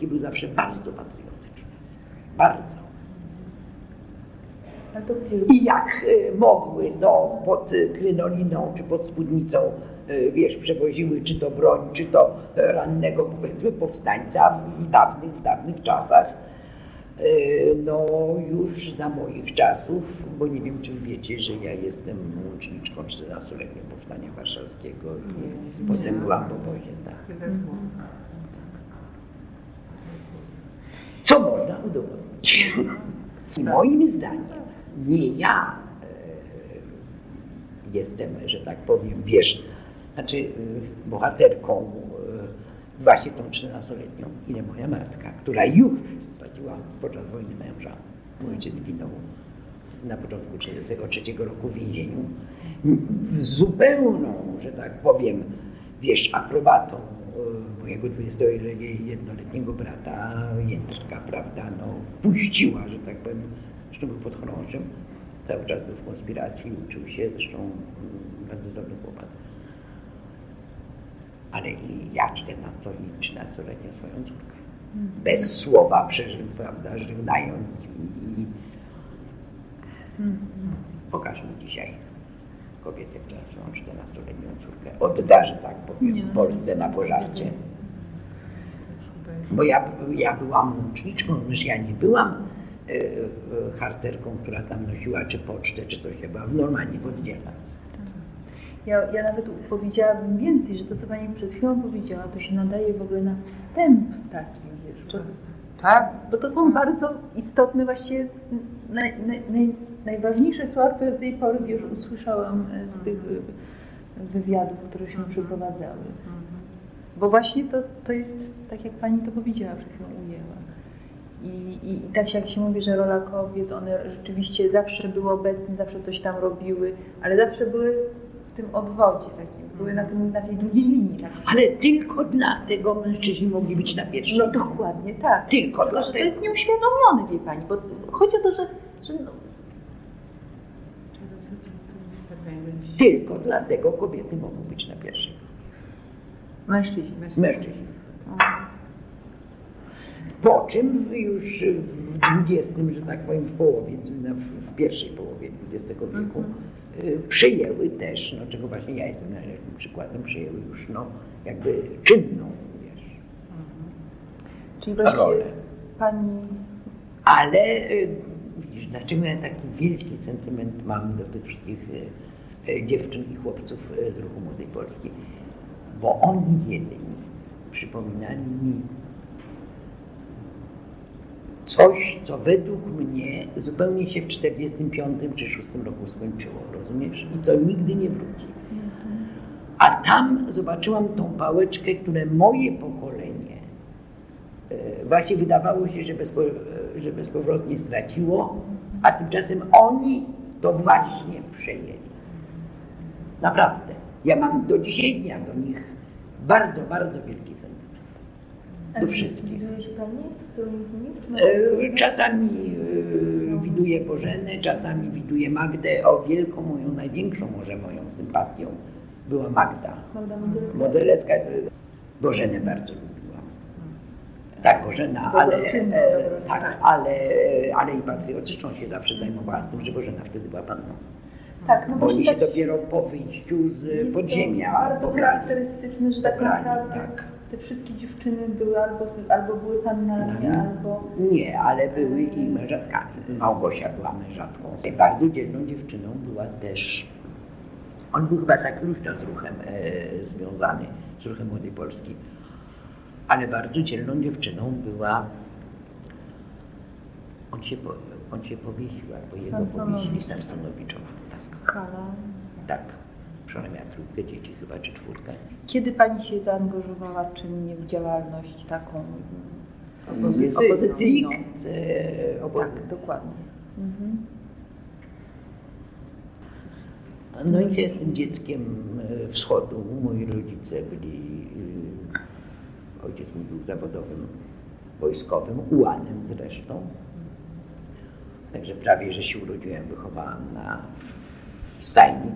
polskie były zawsze bardzo patriotyczne. Bardzo. I jak y, mogły, no, pod krynoliną czy pod spódnicą, y, wiesz, przewoziły czy to broń, czy to rannego, powiedzmy, powstańca w dawnych, w dawnych czasach, y, no już za moich czasów, bo nie wiem, czy wiecie, że ja jestem łączniczką 14-letniego Powstania Warszawskiego i potem byłam w obozie, tak. Co można udowodnić? I moim zdaniem nie ja e, jestem, że tak powiem, wiesz, znaczy e, bohaterką e, właśnie tą 14-letnią, ile moja matka, która już straciła podczas wojny męża. Mój ojciec zginął na początku 1943 roku w więzieniu. Zupełną, że tak powiem, wiesz, aprobatą mojego 21-letniego brata Jędrka, prawda, no, puściła, że tak powiem, zresztą był podchorążym, cały czas był w konspiracji, uczył się, zresztą mm, bardzo dobry chłopak. Ale i ja 14 i 13-letnia swoją córkę. Mhm. Bez słowa przeżył, prawda, żegnając i, i mhm. pokaż mi dzisiaj kobietę, która swoją 14-letnią córkę odda, że tak powiem, w Polsce na pożarcie. Bo ja, ja byłam łączniczką, już ja nie byłam E, e, harterką, która tam nosiła czy pocztę, czy coś, ja byłam normalnie w oddziale. Ja, ja nawet powiedziałabym więcej, że to, co Pani przed chwilą powiedziała, to się nadaje w ogóle na wstęp taki, wiesz, bo, tak? bo to są bardzo istotne, naj, naj, naj, najważniejsze słowa, które do tej pory już usłyszałam e, z tych wywiadów, które się mhm. przeprowadzały. Mhm. Bo właśnie to, to jest, tak jak Pani to powiedziała przed chwilą, ujęła. I, I, tak jak się mówi, że rola kobiet, one rzeczywiście zawsze były obecne, zawsze coś tam robiły, ale zawsze były w tym odwodzie takim, były na, tym, na tej drugiej linii. Tak. Ale tylko dlatego mężczyźni mogli być na pierwszym. No dokładnie, tak. Tylko dlatego. To jest nieuświadomione, wie Pani, bo chodzi o to, że, że no... Tylko dlatego kobiety mogą być na pierwszym. Mężczyźni. Mężczyźni. Po czym już w XX, że tak powiem, w połowie, w pierwszej połowie XX wieku mhm. y, przyjęły też, no czego właśnie ja jestem najlepszym przykładem, przyjęły już no jakby czynną, wiesz, mhm. Czyli właśnie rolę. Pani... Ale y, widzisz, dlaczego ja taki wielki sentyment mam do tych wszystkich y, dziewczyn i chłopców z ruchu Młodej Polski? Bo oni jedyni przypominali mi coś, co według mnie zupełnie się w 45 czy 6 roku skończyło, rozumiesz? I co nigdy nie wróci. A tam zobaczyłam tą pałeczkę, które moje pokolenie e, właśnie wydawało się, że, bezpo, e, że bezpowrotnie straciło, a tymczasem oni to właśnie przejęli. Naprawdę. Ja mam do dzisiaj dnia do nich bardzo, bardzo wielki do wszystkich. E, czasami e, widuję Bożenę, czasami widuję Magdę. O wielką moją, największą może moją sympatią była Magda. Modzelewska. Bożenę bardzo lubiłam. Tak, Bożena, ale, e, tak, ale, ale i patriotyczną się zawsze zajmowała z tym, że Bożena wtedy była panną. Tak, no bo oni się tak dopiero po wyjściu z podziemia bardzo charakterystyczne, że tak naprawdę tak te wszystkie dziewczyny były albo, albo były pannami, no, albo... Nie, ale były i mężatkami. Małgosia była mężatką. Bardzo dzielną dziewczyną była też... On był chyba tak luźno z ruchem e, związany, z ruchem Młodej Polski. Ale bardzo dzielną dziewczyną była... On się, on się powiesił, albo jego powiesili Samsonowiczowa. Tak. Tak ona miała trójkę dzieci chyba, czy czwórkę. Kiedy Pani się zaangażowała czynnie w działalność taką opozycyjną? Tak, dokładnie. Mhm. No i ja jestem dzieckiem e, wschodu. Moi rodzice byli, e, ojciec mój był zawodowym wojskowym, ułanem zresztą. Także prawie, że się urodziłem, wychowałam na stajni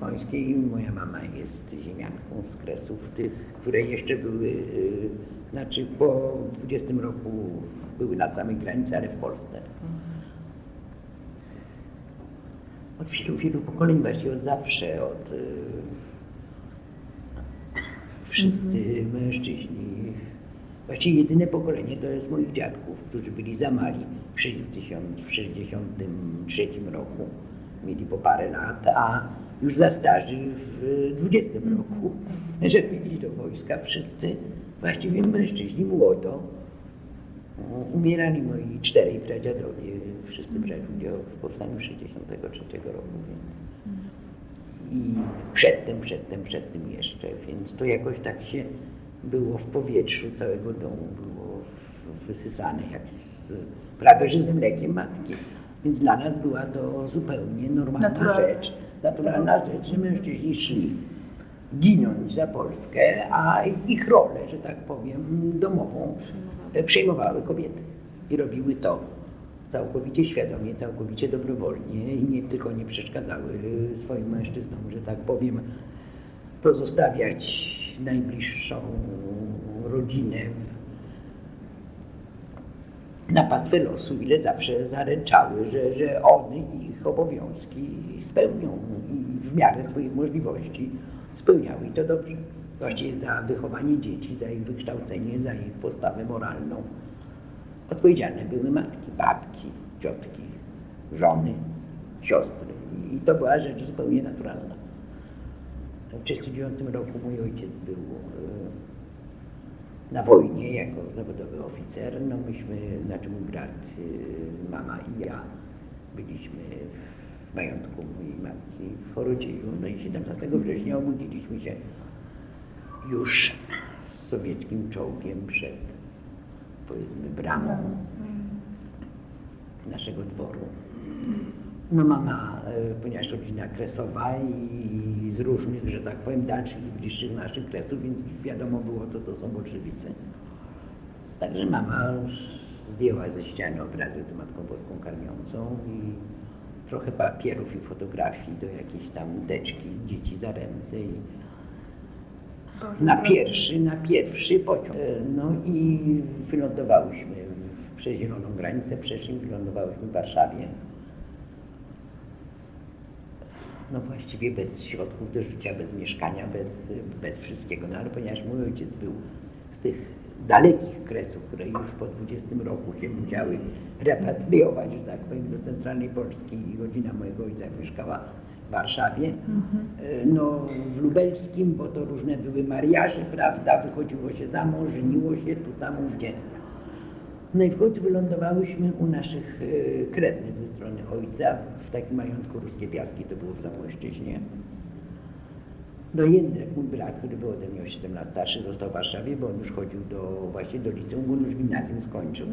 Końskiej. Moja mama jest ziemianką z Kresów, tych, które jeszcze były, y, znaczy po 20 roku były na samej granicy, ale w Polsce. Od wielu, wielu pokoleń, właściwie od zawsze, od y, wszyscy mężczyźni. Właściwie jedyne pokolenie to jest moich dziadków, którzy byli za mali w 1963 roku. Mieli po parę lat, a już za starzy w 20 roku, żeby iść do wojska. Wszyscy, właściwie mężczyźni młodo, umierali moi czterej pradziadowie, wszyscy brali udział w powstaniu 63 roku, więc i przedtem, przedtem, przedtem jeszcze, więc to jakoś tak się było w powietrzu całego domu, było wysysane jak z, prawie że z mlekiem matki. Więc dla nas była to zupełnie normalna rzecz, naturalna rzecz, że mężczyźni szli ginąć za Polskę, a ich rolę, że tak powiem, domową przejmowały kobiety. I robiły to całkowicie świadomie, całkowicie dobrowolnie i nie tylko nie przeszkadzały swoim mężczyznom, że tak powiem, pozostawiać najbliższą rodzinę na pastwę losu, ile zawsze zaręczały, że, że one ich obowiązki spełnią i w miarę swoich możliwości spełniały i to dobrze. Właściwie za wychowanie dzieci, za ich wykształcenie, za ich postawę moralną odpowiedzialne były matki, babki, ciotki, żony, siostry. I to była rzecz zupełnie naturalna. W 1939 roku mój ojciec był e, na wojnie jako zawodowy oficer. No myśmy, znaczy mój brat, e, mama i ja byliśmy w majątku mojej matki w Chorodzieju. No i 17 września obudziliśmy się już z sowieckim czołgiem przed powiedzmy bramą naszego dworu. No mama, e, ponieważ rodzina kresowa i z różnych, że tak powiem, dalszych i bliższych naszych kresów, więc wiadomo było, co to są bolszewicy. Także mama zdjęła ze ściany obrazy z Matką Boską Karmiącą i trochę papierów i fotografii do jakiejś tam teczki dzieci za ręce i na pierwszy, na pierwszy pociąg. E, no i wylądowałyśmy przez zieloną granicę, przeszliśmy, wylądowałyśmy w Warszawie. No właściwie bez środków do życia, bez mieszkania, bez, bez wszystkiego. No ale ponieważ mój ojciec był z tych dalekich kresów, które już po 20 roku się musiały repatriować, że tak powiem, do centralnej Polski i godzina mojego ojca mieszkała Warszawie, mhm. no w Lubelskim, bo to różne były mariaże, prawda, wychodziło się za mąż, żeniło się tu, tam, gdzie. No i w końcu wylądowałyśmy u naszych e, krewnych ze strony ojca, w takim majątku Ruskie Piaski, to było w Zamojszczyźnie. No Jędrek, mój brat, który był ode mnie o 7 lat starszy, został w Warszawie, bo on już chodził do, właśnie do liceum, on już gimnazjum skończył.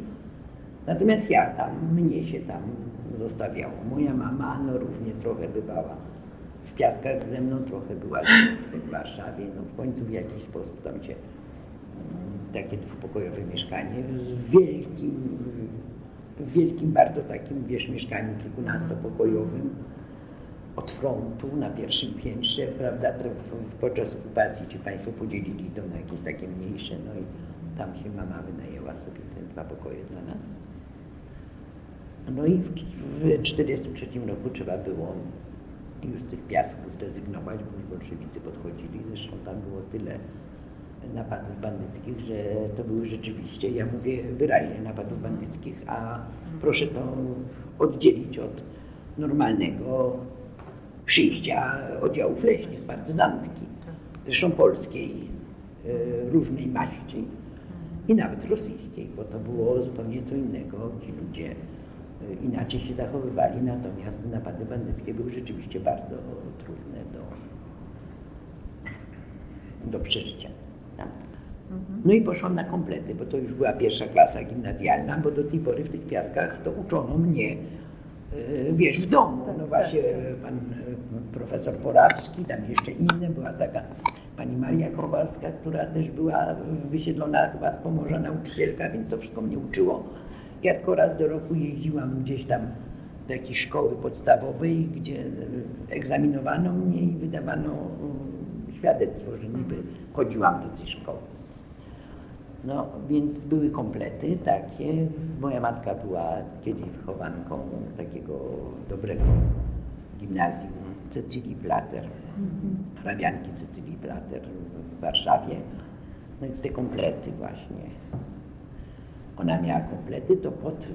Natomiast ja tam, mnie się tam zostawiało. Moja mama, no różnie trochę bywała w Piaskach ze mną, trochę była w Warszawie, no w końcu w jakiś sposób tam się mm, takie dwupokojowe mieszkanie z wielkim, wielkim bardzo takim, wiesz, mieszkaniem kilkunastopokojowym od frontu na pierwszym piętrze, prawda, podczas okupacji ci Państwo podzielili to na jakieś takie mniejsze, no i tam się mama wynajęła sobie te dwa pokoje dla nas. No i w 1943 roku trzeba było już z tych piasków zrezygnować, bo już bolszewicy podchodzili. Zresztą tam było tyle napadów bandyckich, że to były rzeczywiście, ja mówię wyraźnie, napadów bandyckich, a proszę to oddzielić od normalnego przyjścia oddziałów leśnych, partyzantki, zresztą polskiej, e, różnej maści i nawet rosyjskiej, bo to było zupełnie co innego. Ci ludzie inaczej się zachowywali, natomiast napady bandyckie były rzeczywiście bardzo trudne do, do przeżycia. Tak? Mhm. No i poszłam na komplety, bo to już była pierwsza klasa gimnazjalna, bo do tej pory w tych piaskach to uczono mnie, e, wiesz, w domu. Tak, no właśnie tak. pan e, profesor Porawski, tam jeszcze inne, była taka pani Maria Kowalska, która też była wysiedlona chyba z Pomorza nauczycielka, więc to wszystko mnie uczyło ja tylko raz do roku jeździłam gdzieś tam do jakiejś szkoły podstawowej, gdzie egzaminowano mnie i wydawano świadectwo, że niby chodziłam do tej szkoły. No, więc były komplety takie. Moja matka była kiedyś wychowanką takiego dobrego gimnazjum Cecylii Blatter, hrabianki Cecylii Blatter w Warszawie. No więc te komplety właśnie. Ona miała komplety, to pod,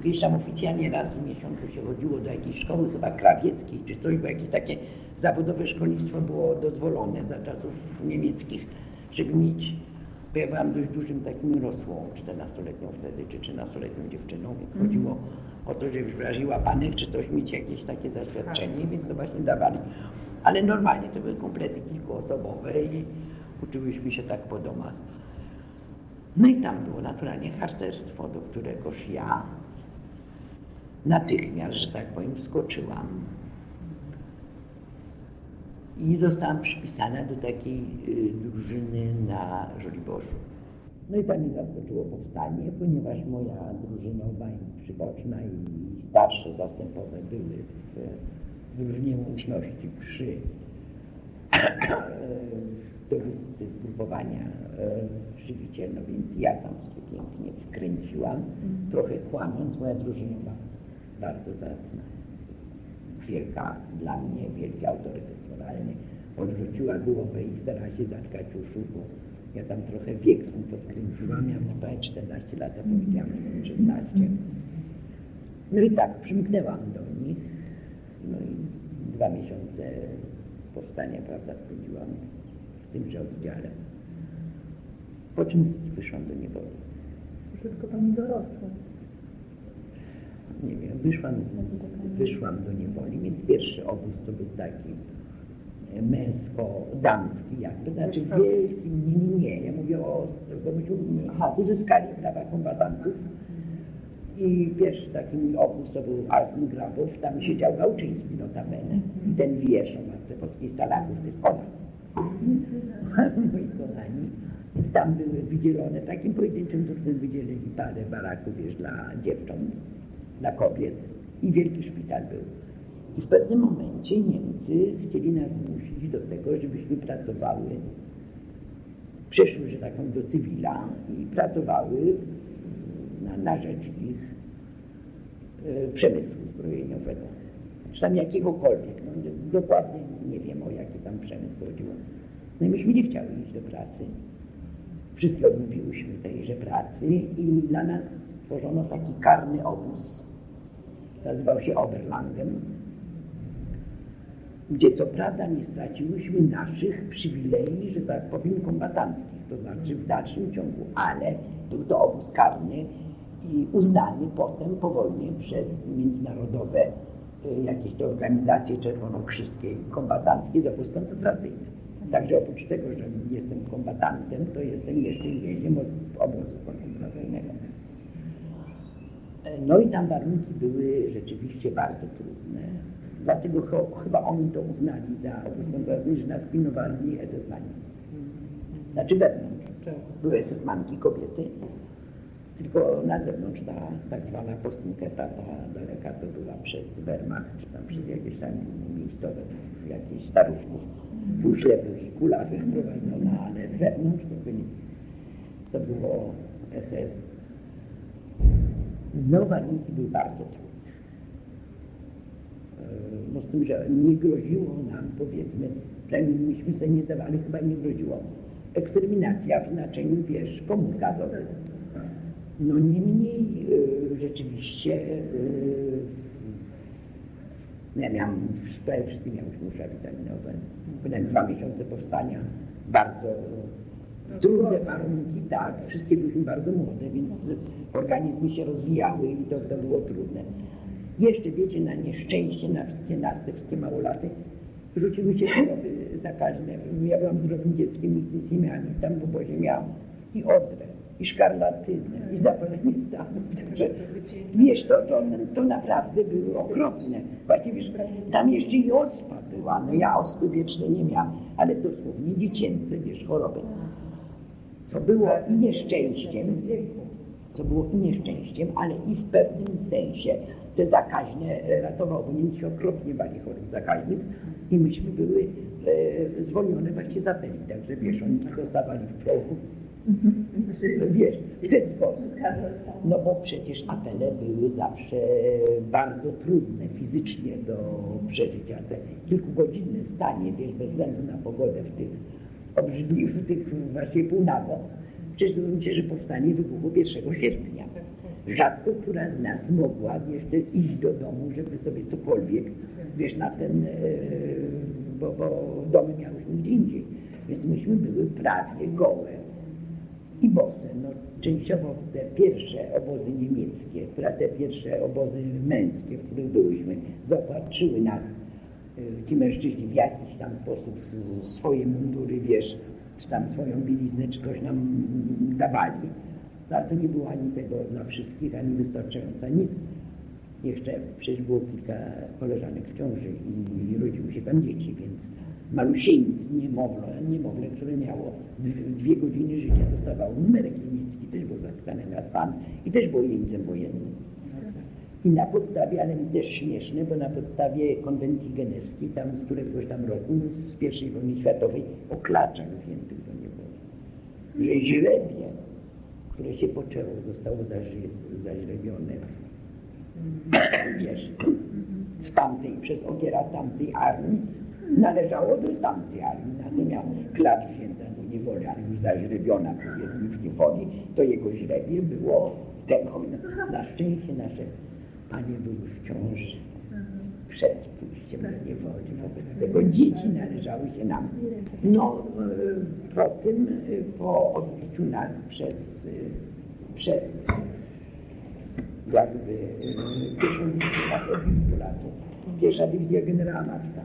gdzieś tam oficjalnie raz w miesiącu się chodziło do jakiejś szkoły, chyba krawieckiej czy coś, bo jakieś takie zawodowe szkolnictwo było dozwolone za czasów niemieckich, żeby mieć bo ja byłam dość dużym takim rosłą, 14-letnią wtedy, czy 13-letnią dziewczyną, więc mm. chodziło o to, żeby wyraziła panek, czy coś mieć jakieś takie zaświadczenie, tak. więc to właśnie dawali. Ale normalnie to były komplety kilkuosobowe i uczyłyśmy się tak po domach. No i tam było naturalnie harcerstwo, do któregoż ja natychmiast, że tak powiem, wskoczyłam i zostałam przypisana do takiej y, drużyny na Żoliborzu. No i tam mnie zaskoczyło powstanie, ponieważ moja drużyna obaj przyboczna i starsze zastępowe były w drużynie łączności przy dowódcy zgrupowania żywiciel, no więc ja tam się pięknie wkręciłam, mm. trochę kłamiąc, moja drużyna była bardzo zacna, wielka dla mnie, wielki autorytet moralny, odwróciła głowę i starała się zatkać uszu, bo ja tam trochę wiek swój podkręciłam, miałam chyba 14 lat, a powiedziałam, że 16. No i tak, przymknęłam do nich, no i dwa miesiące powstania, prawda, spędziłam w tymże oddziale. Po czym wyszłam do niewoli. Tylko pani dorosła. Nie wiem, wyszłam, wyszłam do niewoli, więc pierwszy obóz to był taki męsko-damski jakby, znaczy wielki, nie, nie, nie, ja mówię o aha, uzyskali prawa kombatantów i pierwszy taki mój obóz to był Alfred Grabów, tam siedział Gałczyński notabene i ten wiersz o Matce Polskiej Stalaków, to jest ona. Moi kochani. Więc tam były wydzielone, takim pojedynczym turnem wydzielili parę baraków, wiesz, dla dziewcząt, dla kobiet i wielki szpital był. I w pewnym momencie Niemcy chcieli nas zmusić do tego, żebyśmy pracowały, przeszły, że tak powiem, do cywila i pracowały na, na rzecz ich e, przemysłu zbrojeniowego. Czy tam jakiegokolwiek. No, dokładnie nie wiem, o jaki tam przemysł chodziło. No i myśmy nie chciały iść do pracy. Wszystkie odmówiłyśmy tejże pracy i dla nas stworzono taki karny obóz. Nazywał się Oberlangem gdzie co prawda nie straciłyśmy naszych przywilei, że tak powiem, kombatanckich, to znaczy w dalszym ciągu, ale był to obóz karny i uznany potem po wojnie przez międzynarodowe y, jakieś to organizacje czerwonokrzyżskie kombatanckie za obóz koncentracyjny. Także oprócz tego, że jestem kombatantem, to jestem jeszcze więźniem obozu koncentracyjnego. No i tam warunki były rzeczywiście bardzo trudne Dlatego chyba oni to uznali za rozwiązanie, że nas pilnowali SS-mani. Znaczy wewnątrz. Były SS-manki kobiety, tylko na zewnątrz ta tak zwana postniketa, ta daleka to była przez Wehrmacht, czy tam przez jakieś tam miejscowe, jakieś staruszków półślepych i kulawych prowadzona, ale wewnątrz to, byli, to było SS. No warunki były bardzo trudne no z tym, że nie groziło nam, powiedzmy, przynajmniej myśmy sobie nie dawali, chyba nie groziło eksterminacja w znaczeniu, wiesz, komór gazowych. No niemniej y, rzeczywiście y, ja miałam, prawie wszyscy miałyśmy usza witaminowe. Byłem dwa miesiące powstania, bardzo trudne warunki, tak, wszystkie byliśmy bardzo młode, więc organizmy się rozwijały i to, to było trudne. Jeszcze wiecie, na nieszczęście, na wszystkie nas, te wszystkie małolaty, rzuciły się choroby zakaźne. Ja byłam zdrowym dzieckiem, nic, nic nie tam w obozie miałam i odrę, i szkarlatynę, i zapalenie stanów. Także wiesz, to, to, to naprawdę były okropne. Właściwie, tam jeszcze i ospa była, no ja ospy wieczne nie miałam, ale dosłownie dziecięce, wiesz, choroby. To było i nieszczęściem, co było i nieszczęściem, ale i w pewnym sensie te zakaźne ratowało, bo się okropnie bali chorób zakaźnych i myśmy były e, zwolnione właśnie z apeli, także wiesz, oni dostawali w prochu, wiesz, w ten sposób. No bo przecież apele były zawsze bardzo trudne fizycznie do przeżycia. Te kilkugodzinne stanie, wiesz, bez względu na pogodę w tych obrzydliwych, w tych właśnie półnago. Przecież się, że powstanie wybuchło 1 sierpnia. Rzadko która z nas mogła jeszcze iść do domu, żeby sobie cokolwiek, wiesz, na ten, e, bo, bo domy miałyśmy gdzie indziej. Więc myśmy były prawie gołe i bose. No, częściowo te pierwsze obozy niemieckie, te pierwsze obozy męskie, w których byłyśmy, zaopatrzyły nas e, ci mężczyźni w jakiś tam sposób swoje mundury, wiesz, czy tam swoją bieliznę, czy coś nam dawali. Ale to nie było ani tego dla wszystkich, ani wystarczająca nic. Jeszcze przecież było kilka koleżanek w ciąży i rodziły się tam dzieci, więc malusieńc, niemowlę, niemowlę, które miało dwie godziny życia, dostawało numerek niemiecki, też był zapisany na stan i też było jeńcem wojennym. I na podstawie, ale też śmieszne, bo na podstawie konwencji genewskiej, tam z któregoś tam roku, z pierwszej wojny światowej, o klaczach wziętych do niewoli. Że źrebie, które się poczęło, zostało zaźrebione wiesz, w tamtej, przez ogiera tamtej armii, należało do tamtej armii. Natomiast klacz wzięta do niewoli, armii zaźrebiona powiedzmy w niewoli, to jego źrebie było. Tego. Na szczęście nasze panie były w ciąży przed pójściem do niewoli. Wobec tego dzieci należały się nam. No, e, po tym, e, po odbiciu nas przez, e, przez jakby pierwszą dywizję od latów, pierwsza dywizja generała Marta.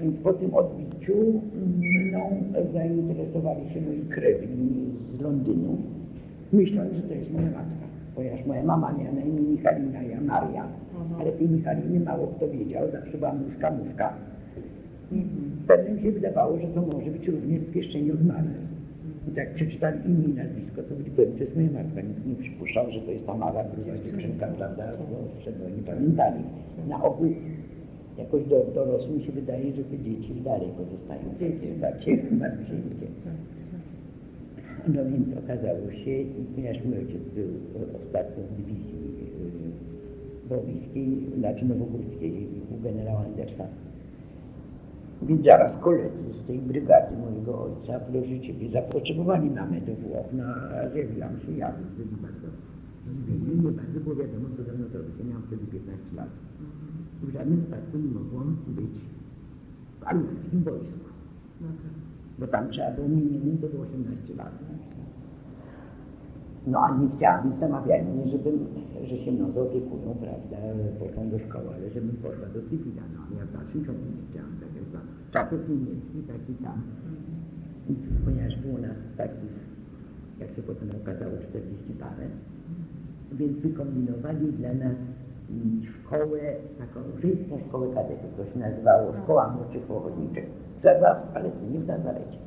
Więc po tym odbiciu mną zainteresowali się moi krewni z Londynu, myśląc, że to jest moja matka ponieważ moja mama miała na imię Michalina, ja Maria, mhm. ale tej Michaliny mało kto wiedział, zawsze była muszka, muszka. Mhm. Pewnym się wydawało, że to może być również spieszczenie od mamy. I tak przeczytali imię i nazwisko, to być pewnie, to jest moja matka. Nikt nie przypuszczał, że to jest ta mała, gruba dziewczynka, prawda, bo wtedy nie pamiętali. Na ogół jakoś do, dorosłym się wydaje, że te dzieci dalej pozostają takie, takie marusieńkie. No więc okazało się, ponieważ mój ojciec był ostatnio w dywizji wołyjskiej, y, znaczy nowogórskiej u generała Andersa. Więc zaraz koledzy z tej brygady mojego ojca, Ciebie, zapotrzebowali mamy do Włoch. No, a zjawiłam się ja, byli bardzo zdziwieni, nie bardzo było wiadomo, co ze mną zrobić. Ja miałam wtedy 15 lat. W żadnym wypadku nie mogłam być w armijskim wojsku. Bo tam trzeba było minimum do 18 lat. No a nie chciałam, zamawiali mnie, żebym, że się mną zaopiekują, prawda, poszłam do szkoły, ale żebym poszła do cywila, no a ja w dalszym ciągu nie chciałam, tak jak za czasów niemieckich, tak i tam. Ponieważ było nas takich, jak się potem okazało, 40 parę, więc wykombinowali dla nas szkołę, taką żydną szkołę kadetów, to się nazywało Szkoła Młodszych Pochodniczych, która była w Palestynie, w Nazarecie.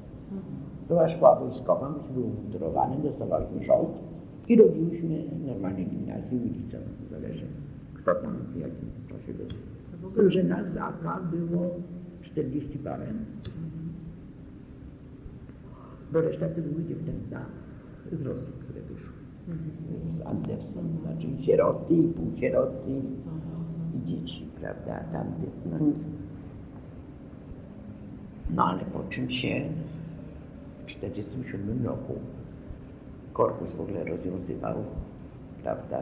Była szkoła wojskowa, myśmy byli umundurowane, dostawaliśmy żołd i robiliśmy normalnie gimnazjum i liceum, zależy kto tam w jakim czasie był. Że na Zaka było 40 parę. Bo reszta to były dziewczęta z Rosji, które wyszły. Z Andersen, znaczy sieroty i półsieroty i dzieci, prawda, tamtych. No, no ale po czym się 1947 roku korpus w ogóle rozwiązywał, prawda,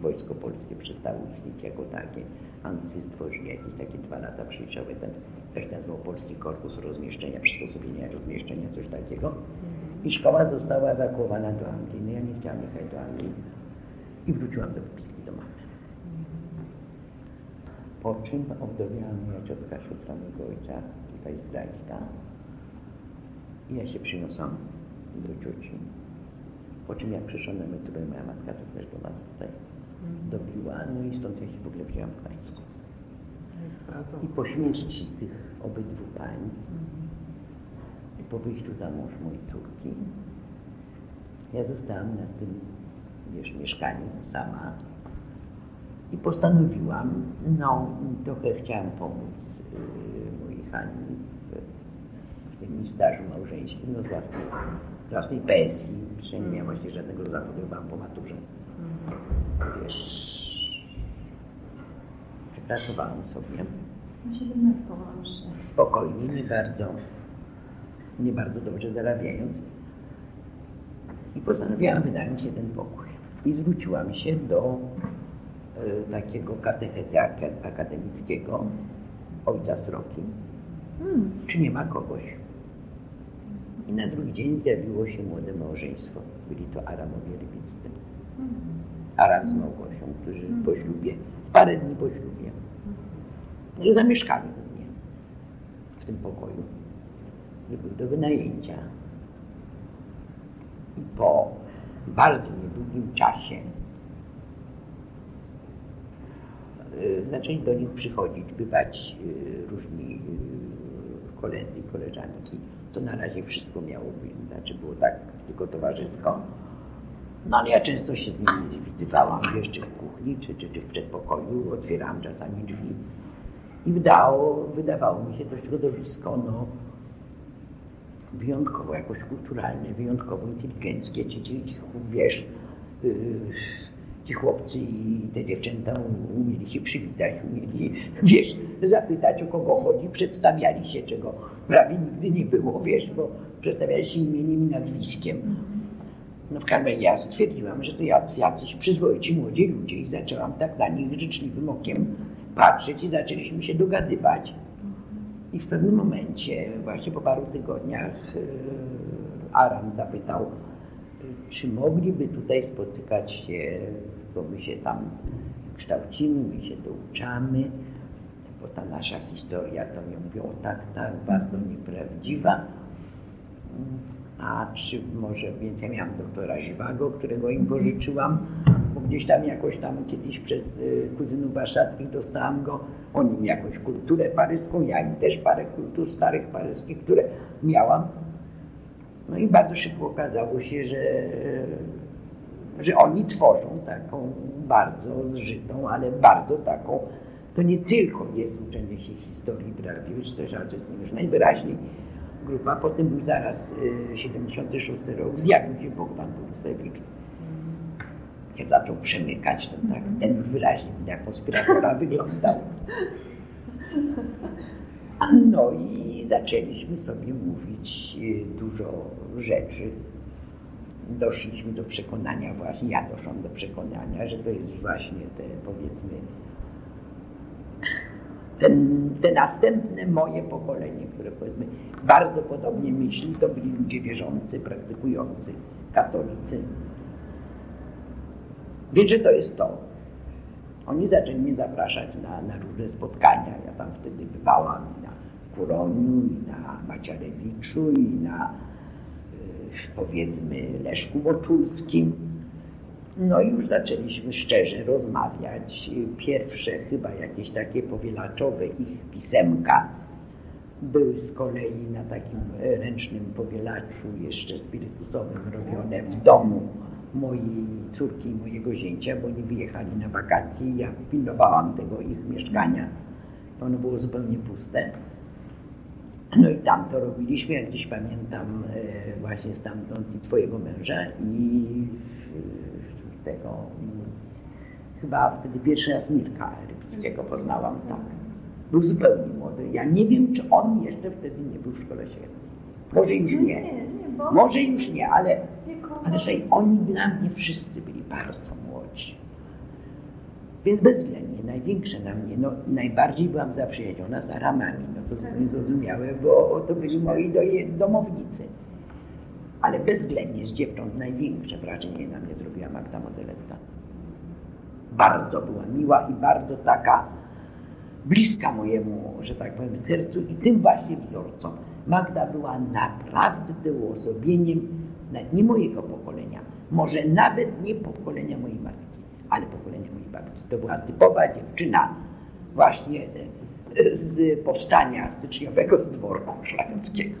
wojsko polskie przestało istnieć jako takie. Anglicy stworzyli jakieś takie dwa lata przejściowe, ten też nazywał Polski Korpus Rozmieszczenia, Przysposobienia Rozmieszczenia, coś takiego. I szkoła została ewakuowana do Anglii. No ja nie chciałam jechać do Anglii i wróciłam do Polski, do mamy. Po czym obdowiała moja ciotka siostra mojego ojca, z Gdańska, i ja się przyniosłam do cioci. Po czym jak przyszłam na emeryturę, moja matka to też do nas tutaj mhm. dobiła, no i stąd ja się w ogóle wzięłam w Gdańsku. I po śmierci tych obydwu pań i po wyjściu za mąż mojej córki Ja zostałam na tym wiesz, mieszkaniu sama i postanowiłam, no trochę chciałam pomóc Hani w, w tym stażu małżeńskim, no z własnej, własnej pensji, że nie miałam właśnie żadnego zawodu, po maturze. Wiesz, pracowałam sobie. Spokojnie, nie bardzo, nie bardzo dobrze zarabiając. I postanowiłam wynająć jeden pokój. I zwróciłam się do y, takiego katechety akademickiego, ojca Sroki, hmm. czy nie ma kogoś. I na drugi dzień zjawiło się młode małżeństwo. Byli to Aramowie Rybiccy. Hmm. Aram z Małgosią, którzy hmm. po ślubie, parę dni po ślubie, i zamieszkali u mnie w tym pokoju. Nie był do wynajęcia. I po bardzo niedługim czasie y, zaczęli do nich przychodzić, bywać y, różni y, koledzy koleżanki. To na razie wszystko miało być, znaczy było tak tylko towarzysko. No ale ja często się z nimi widywałam jeszcze w kuchni czy, czy, czy w przedpokoju, otwierałam czasami drzwi i wydało, wydawało mi się to środowisko no, wyjątkowo jakoś kulturalne, wyjątkowo inteligenckie. Ci, ci, ci wiesz, yy, ci chłopcy i te dziewczęta umieli się przywitać, umieli, wiesz, zapytać o kogo chodzi, przedstawiali się, czego prawie nigdy nie było, wiesz, bo przedstawiali się imieniem i nazwiskiem. No w każdym razie ja stwierdziłam, że to jacyś przyzwoici młodzi ludzie i zaczęłam tak na nich życzliwym okiem patrzeć i zaczęliśmy się dogadywać. I w pewnym momencie, właśnie po paru tygodniach, e, Aram zapytał, czy mogliby tutaj spotykać się, bo my się tam kształcimy, my się douczamy, bo ta nasza historia, to nie mówią tak, tak, bardzo nieprawdziwa. A czy może, więc ja miałam doktora Ziwago, którego im pożyczyłam, bo gdzieś tam jakoś tam kiedyś przez y, kuzynów warszawskich dostałam go, oni im jakąś kulturę paryską, ja im też parę kultur starych paryskich, które miałam. No i bardzo szybko okazało się, że, że oni tworzą taką bardzo zżytą, ale bardzo taką, to nie tylko jest uczenie się historii prawdziwej, ale to jest już najwyraźniej grupa. Potem był zaraz 76 y, rok, zjawił się Bogdan Borysewicz jak zaczął przemykać, to tak, ten wyraźnie jak konspiratora wyglądał. No i zaczęliśmy sobie mówić y, dużo rzeczy. Doszliśmy do przekonania właśnie, ja doszłam do przekonania, że to jest właśnie te powiedzmy ten, te następne moje pokolenie, które powiedzmy bardzo podobnie myśli, to byli ludzie wierzący, praktykujący, katolicy, Więc, że to jest to. Oni zaczęli mnie zapraszać na, na różne spotkania. Ja tam wtedy bywałam Kuroniu, i na Maciarewiczu, i na powiedzmy Leszku Moczulskim. No i już zaczęliśmy szczerze rozmawiać. Pierwsze chyba jakieś takie powielaczowe ich pisemka były z kolei na takim ręcznym powielaczu jeszcze spirytusowym robione w domu mojej córki i mojego zięcia, bo oni wyjechali na wakacje i ja pilnowałam tego ich mieszkania. Ono było zupełnie puste. No i tam to robiliśmy, jak dziś pamiętam e, właśnie stamtąd i twojego męża i tego chyba wtedy pierwszy raz Mirka Rybickiego poznałam, tak. Był zupełnie młody. Ja nie wiem, czy on jeszcze wtedy nie był w szkole świetnej. Może już nie. Może już nie, ale, ale oni dla mnie wszyscy byli bardzo. Więc bezwzględnie, największe na mnie, no najbardziej byłam zaprzyjaźniona z Aramami, no to zupełnie zrozumiałe, bo to byli moi domownicy. Ale bezwzględnie z dziewcząt największe wrażenie na mnie zrobiła Magda Modeletta. Bardzo była miła i bardzo taka bliska mojemu, że tak powiem, sercu i tym właśnie wzorcom. Magda była naprawdę uosobieniem nie mojego pokolenia, może nawet nie pokolenia mojej matki, ale pokolenia mojej To była typowa dziewczyna właśnie e, z powstania styczniowego z dworku szlacheckiego.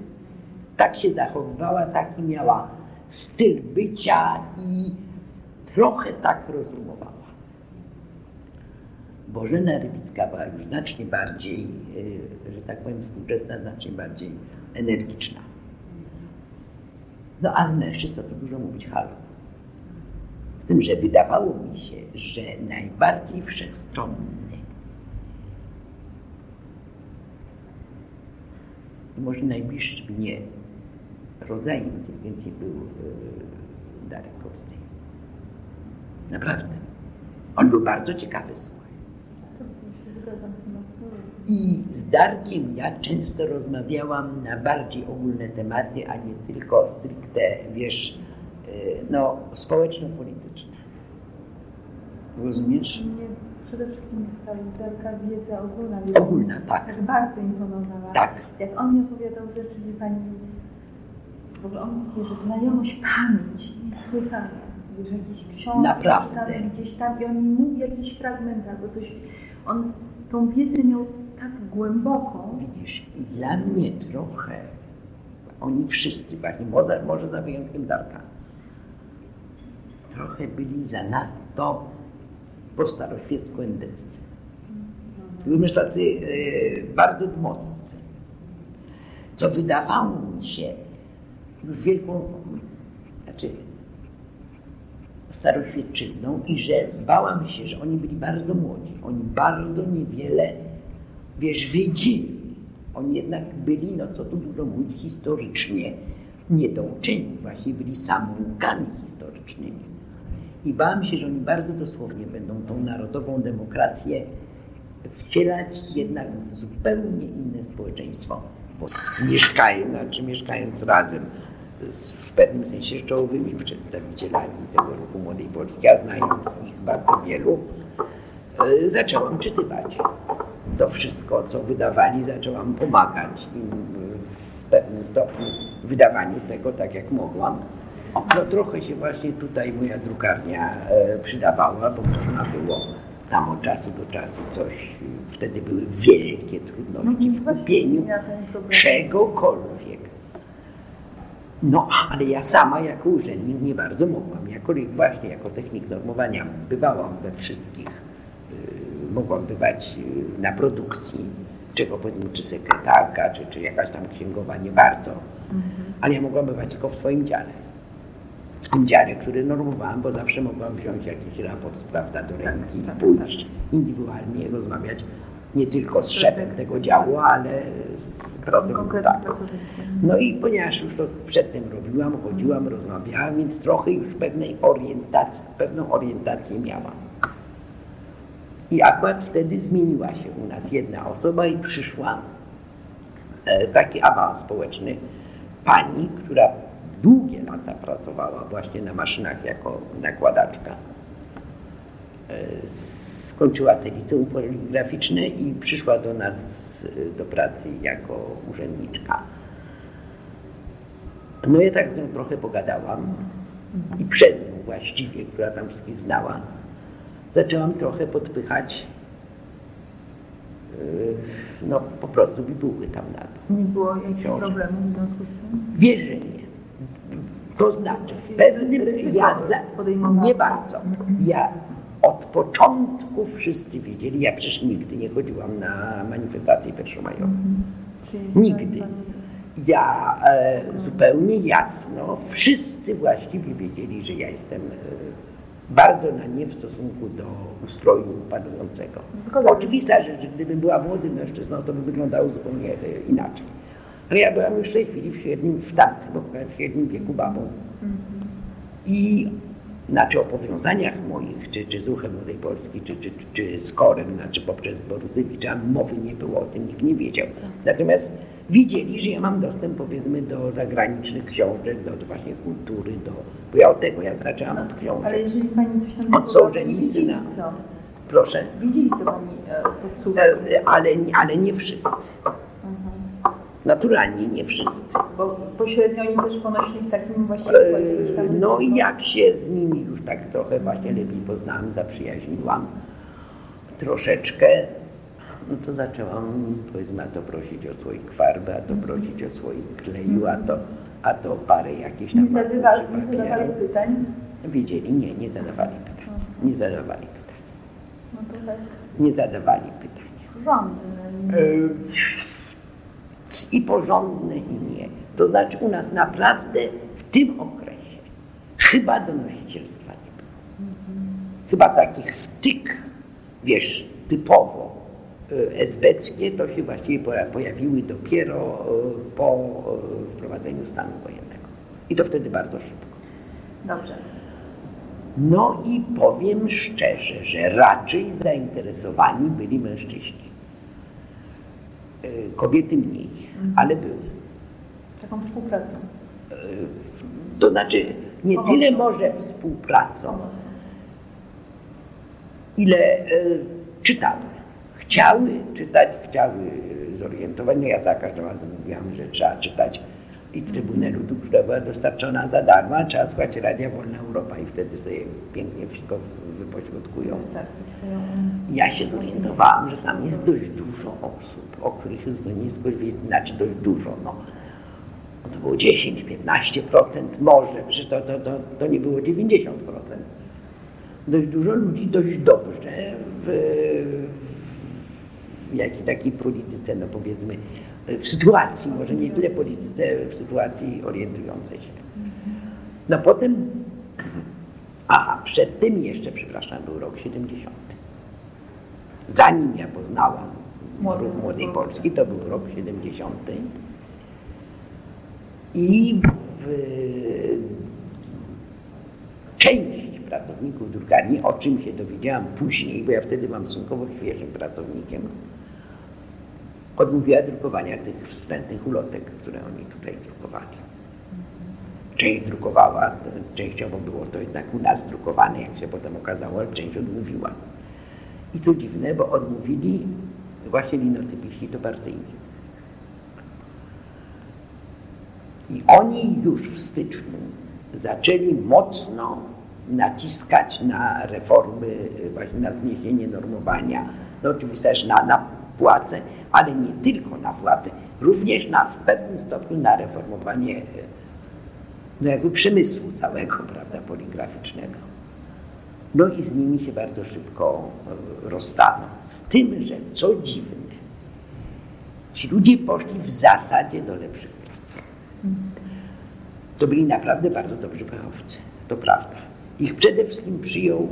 Tak się zachowywała, taki miała styl bycia i trochę tak rozumowała. Bożena Rybicka była już znacznie bardziej, e, że tak powiem, współczesna, znacznie bardziej energiczna. No a z mężczyzn to dużo mówić halo. Tym, że wydawało mi się, że najbardziej wszechstronny i może najbliższy mnie rodzajem inteligencji był yy, Darek Kowski. Naprawdę. On był bardzo ciekawy, słuchaj. I z Darkiem ja często rozmawiałam na bardziej ogólne tematy, a nie tylko stricte, wiesz, no, społeczno-polityczne. Rozumiesz? Mnie przede wszystkim ta literka wiedza ogólna. Ogólna, tak. Tak bardzo imponowała. Tak. Jak on mi opowiadał rzeczy, wie Pani, w ogóle on mówi, że znajomość pamięć niesłychana. Wiesz, jakieś książki Naprawdę. gdzieś tam i on mi mówi jakiś fragment albo coś. On tą wiedzę miał tak głęboką. Widzisz, i dla mnie trochę, oni wszyscy, właśnie Mozart może za wyjątkiem Darka, trochę byli zanadto po staroświecku-endeccy. Byli tacy e, bardzo dmowscy, co wydawało mi się już wielką, znaczy staroświecczyzną i że bałam się, że oni byli bardzo młodzi. Oni bardzo niewiele, wiesz, wiedzieli. Oni jednak byli, no co tu dużo mówić, historycznie niedouczeni. Właśnie byli samoukami historycznymi. I bałam się, że oni bardzo dosłownie będą tą narodową demokrację wcielać jednak w zupełnie inne społeczeństwo. Bo mieszkają, znaczy mieszkając razem w pewnym sensie czołowymi przedstawicielami tego ruchu Młodej Polski, a znając ich bardzo wielu, e, zaczęłam czytywać to wszystko, co wydawali, zaczęłam pomagać im w pewnym stopniu w wydawaniu tego, tak jak mogłam. No trochę się właśnie tutaj moja drukarnia e, przydawała, bo można było tam od czasu do czasu coś, wtedy były wielkie trudności w kupieniu czegokolwiek. No, ale ja sama jako urzędnik nie bardzo mogłam. Jako, właśnie jako technik normowania bywałam we wszystkich, y, mogłam bywać y, na produkcji, czego powiedzmy, czy sekretarka, czy, czy jakaś tam księgowa, nie bardzo. Mhm. Ale ja mogłam bywać tylko w swoim dziale. W tym dziale, który normowałam, bo zawsze mogłam wziąć jakiś raport, prawda, do ręki i pójść indywidualnie rozmawiać nie tylko z szefem tego działu, ale z pracownikiem. Tak. No i ponieważ już to przedtem robiłam, chodziłam, rozmawiałam, więc trochę już pewnej orientacji, pewną orientację miałam. I akurat wtedy zmieniła się u nas jedna osoba i przyszła e, taki awans społeczny pani, która długie lata pracowała właśnie na maszynach jako nakładaczka. E, skończyła te liceum poligraficzne i przyszła do nas e, do pracy jako urzędniczka. No ja tak z nią trochę pogadałam i przed nią właściwie, która tam wszystkich znała, zaczęłam trochę podpychać e, no po prostu bibuły tam na to. Nie było jakichś problemów w związku z tym? Wiesz, że nie. To znaczy w pewnym, ja nie bardzo. Ja od początku wszyscy wiedzieli, ja przecież nigdy nie chodziłam na manifestacje pierwszomajową. Nigdy. Ja e, zupełnie jasno, wszyscy właściwie wiedzieli, że ja jestem e, bardzo na nie w stosunku do ustroju panującego. Oczywista rzecz, że gdybym była młodym mężczyzną, to by wyglądało zupełnie e, inaczej. Ale ja byłam już w tej chwili w średnim, w tamtym, w średnim wieku babą. I znaczy o powiązaniach moich, czy, czy z ruchem Młodej Polski, czy, czy, czy z Korem, znaczy poprzez Borusewicza, mowy nie było o tym, nikt nie wiedział. Natomiast widzieli, że ja mam dostęp powiedzmy do zagranicznych książek, do, do właśnie kultury, do, bo ja od tego ja zaczęłam od książek. Ale jeżeli Pani coś tam Od Sołżenicyna. Proszę. Widzieli, co Pani e, podsuwa. E, ale, ale nie wszyscy. Naturalnie nie wszyscy. Bo pośrednio oni też ponosili w takim właśnie e, No i jak się z nimi już tak trochę właśnie lepiej poznałam, zaprzyjaźniłam troszeczkę, no to zaczęłam powiedzmy a to prosić o słoik farby, a to prosić o słoik kleju, a to a to parę jakieś tam... Nie zadawali, nie zadawali pytań? Wiedzieli, nie, nie zadawali pytań. Nie zadawali pytań. No to tak. Nie zadawali pytań. Rządy. I porządne, i nie. To znaczy u nas naprawdę w tym okresie chyba donosicielstwa nie było. Chyba takich wtyk, wiesz, typowo e, esbeckie, to się właściwie pojawiły dopiero e, po e, wprowadzeniu stanu wojennego. I to wtedy bardzo szybko. Dobrze. No i powiem szczerze, że raczej zainteresowani byli mężczyźni. Kobiety mniej, ale były. Taką współpracą. To znaczy nie tyle może współpracą, ile czytały. Chciały czytać, chciały zorientować. No ja za każdym razem mówiłam, że trzeba czytać i Trybunę Ludu, która była dostarczona za darmo, a trzeba słuchać Radia Wolna Europa i wtedy sobie pięknie wszystko wypośrodkują. Ja się zorientowałam, że tam jest dość dużo osób, o których skończyli, znaczy dość dużo, no. To było 10-15%, może, że to, to, to, to nie było 90%. Dość dużo ludzi dość dobrze w, w jakiej takiej polityce, no powiedzmy, w sytuacji, może nie tyle polityce, w sytuacji orientującej się. No potem, aha, przed tym jeszcze, przepraszam, był rok 70. Zanim ja poznałam Młodej Polski, to był rok 70. I w, część pracowników drukarni, o czym się dowiedziałam później, bo ja wtedy mam stosunkowo świeżym pracownikiem, odmówiła drukowania tych wstrętnych ulotek, które oni tutaj drukowali. Część drukowała, częściowo było to jednak u nas drukowane, jak się potem okazało, ale część odmówiła. I co dziwne, bo odmówili właśnie linotypiści to partyjni. I oni już w styczniu zaczęli mocno naciskać na reformy, właśnie na zniesienie normowania, no oczywiście też na, na płace, ale nie tylko na płace, również na, w pewnym stopniu na reformowanie no jakby przemysłu całego, prawda, poligraficznego. No i z nimi się bardzo szybko e, rozstano. Z tym, że co dziwne, ci ludzie poszli w zasadzie do lepszych prac. To byli naprawdę bardzo dobrzy fachowcy, to prawda. Ich przede wszystkim przyjął,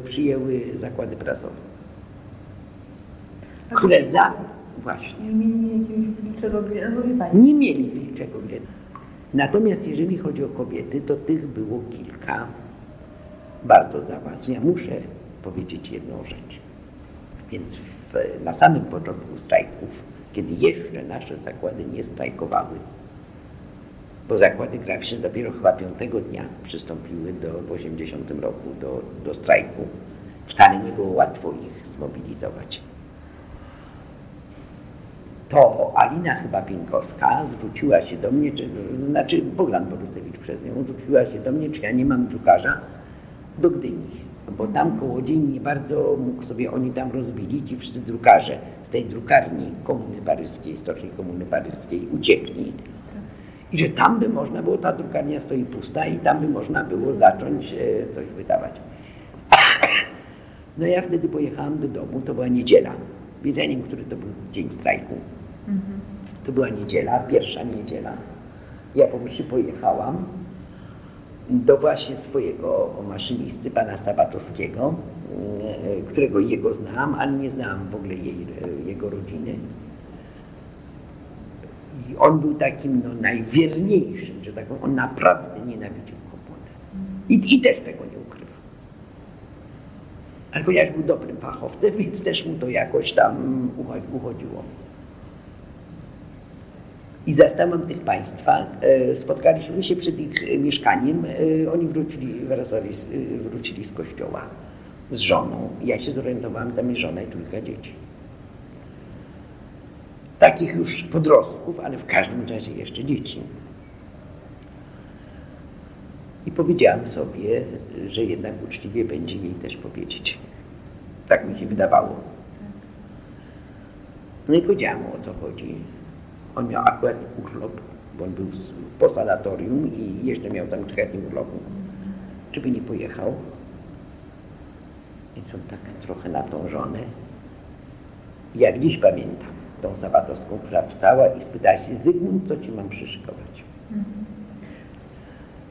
e, przyjęły zakłady prasowe, które za... Właśnie. Nie mieli jakiegoś wilczego grena, Nie mieli wilczego grena. Natomiast jeżeli chodzi o kobiety, to tych było kilka bardzo zaważnych. Ja muszę powiedzieć jedną rzecz. Więc w, na samym początku strajków, kiedy jeszcze nasze zakłady nie strajkowały, bo zakłady graficzne dopiero chyba piątego dnia przystąpiły do, w 80 roku do, do strajku. Wcale nie było łatwo ich zmobilizować. To Alina chyba Pienkowska zwróciła się do mnie, czy, znaczy Bogdan Borusewicz przez nią zwróciła się do mnie, czy ja nie mam drukarza do Gdyni, bo tam koło nie bardzo mógł sobie oni tam rozbili, ci wszyscy drukarze z tej drukarni Komuny Paryskiej, Stoczni Komuny Paryskiej uciekli i że tam by można było, ta drukarnia stoi pusta i tam by można było zacząć e, coś wydawać. No ja wtedy pojechałam do domu, to była niedziela. Wiedzeniem, który to był dzień strajku. To była niedziela, pierwsza niedziela. Ja po prostu pojechałam do właśnie swojego maszynisty, pana Sabatowskiego, e, którego jego znałam, ale nie znałam w ogóle jej, e, jego rodziny. I on był takim no, najwierniejszym, że tak powiem, on naprawdę nienawidził komponę. I, I też tego nie ukrywa. Ale ponieważ był dobrym fachowcem, więc też mu to jakoś tam uchodziło. I zastałam tych Państwa, e, spotkaliśmy się przed ich mieszkaniem, e, oni wrócili, wracali, wrócili z kościoła z żoną. Ja się zorientowałam, tam jest żona i trójka dzieci takich już podrostków, ale w każdym razie jeszcze dzieci. I powiedziałam sobie, że jednak uczciwie będzie jej też powiedzieć. Tak mi się wydawało. No i powiedziałam o co chodzi. On miał akurat urlop, bo on był po sanatorium i jeszcze miał tam dni urlopu. Czy by nie pojechał? Więc on tak trochę natążony. Jak dziś pamiętam tą sabatowską, która wstała i spytała się, Zygmunt, co ci mam przyszykować?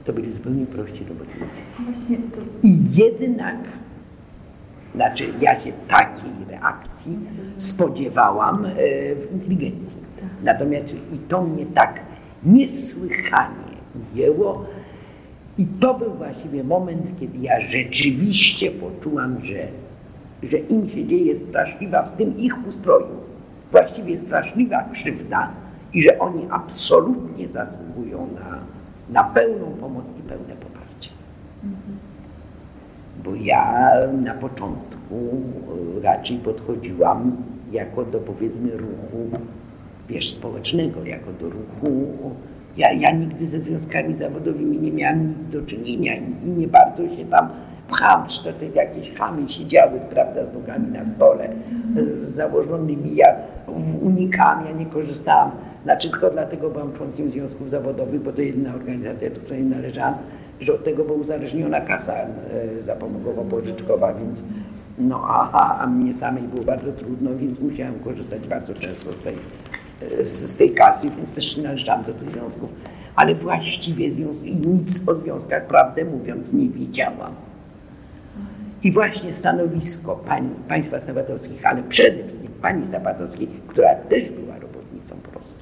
To byli zupełnie prości robotnicy. I jednak, znaczy ja się takiej reakcji spodziewałam e, w inteligencji. Natomiast i to mnie tak niesłychanie ujęło, i to był właściwie moment, kiedy ja rzeczywiście poczułam, że, że im się dzieje straszliwa w tym ich ustroju, właściwie straszliwa krzywda i że oni absolutnie zasługują na, na pełną pomoc i pełne poparcie. Bo ja na początku raczej podchodziłam jako do powiedzmy ruchu wiesz, społecznego, jako do ruchu. Ja, ja nigdy ze związkami zawodowymi nie miałam nic do czynienia i, i nie bardzo się tam pcham, czy to jakieś chamy siedziały, prawda, z nogami na stole, z założonymi. Ja unikam, ja nie korzystałam. Znaczy tylko dlatego byłam członkiem związków zawodowych, bo to jedyna organizacja, do której należałam, że od tego była uzależniona kasa e, zapomogowo-pożyczkowa, więc no a, a, a mnie samej było bardzo trudno, więc musiałam korzystać bardzo często z tej z, tej kasy, więc też nie należałam do tych związków. Ale właściwie związki, nic o związkach, prawdę mówiąc, nie wiedziałam. I właśnie stanowisko pań, państwa sabatowskich, ale przede wszystkim pani Sabatowskiej, która też była robotnicą prostu,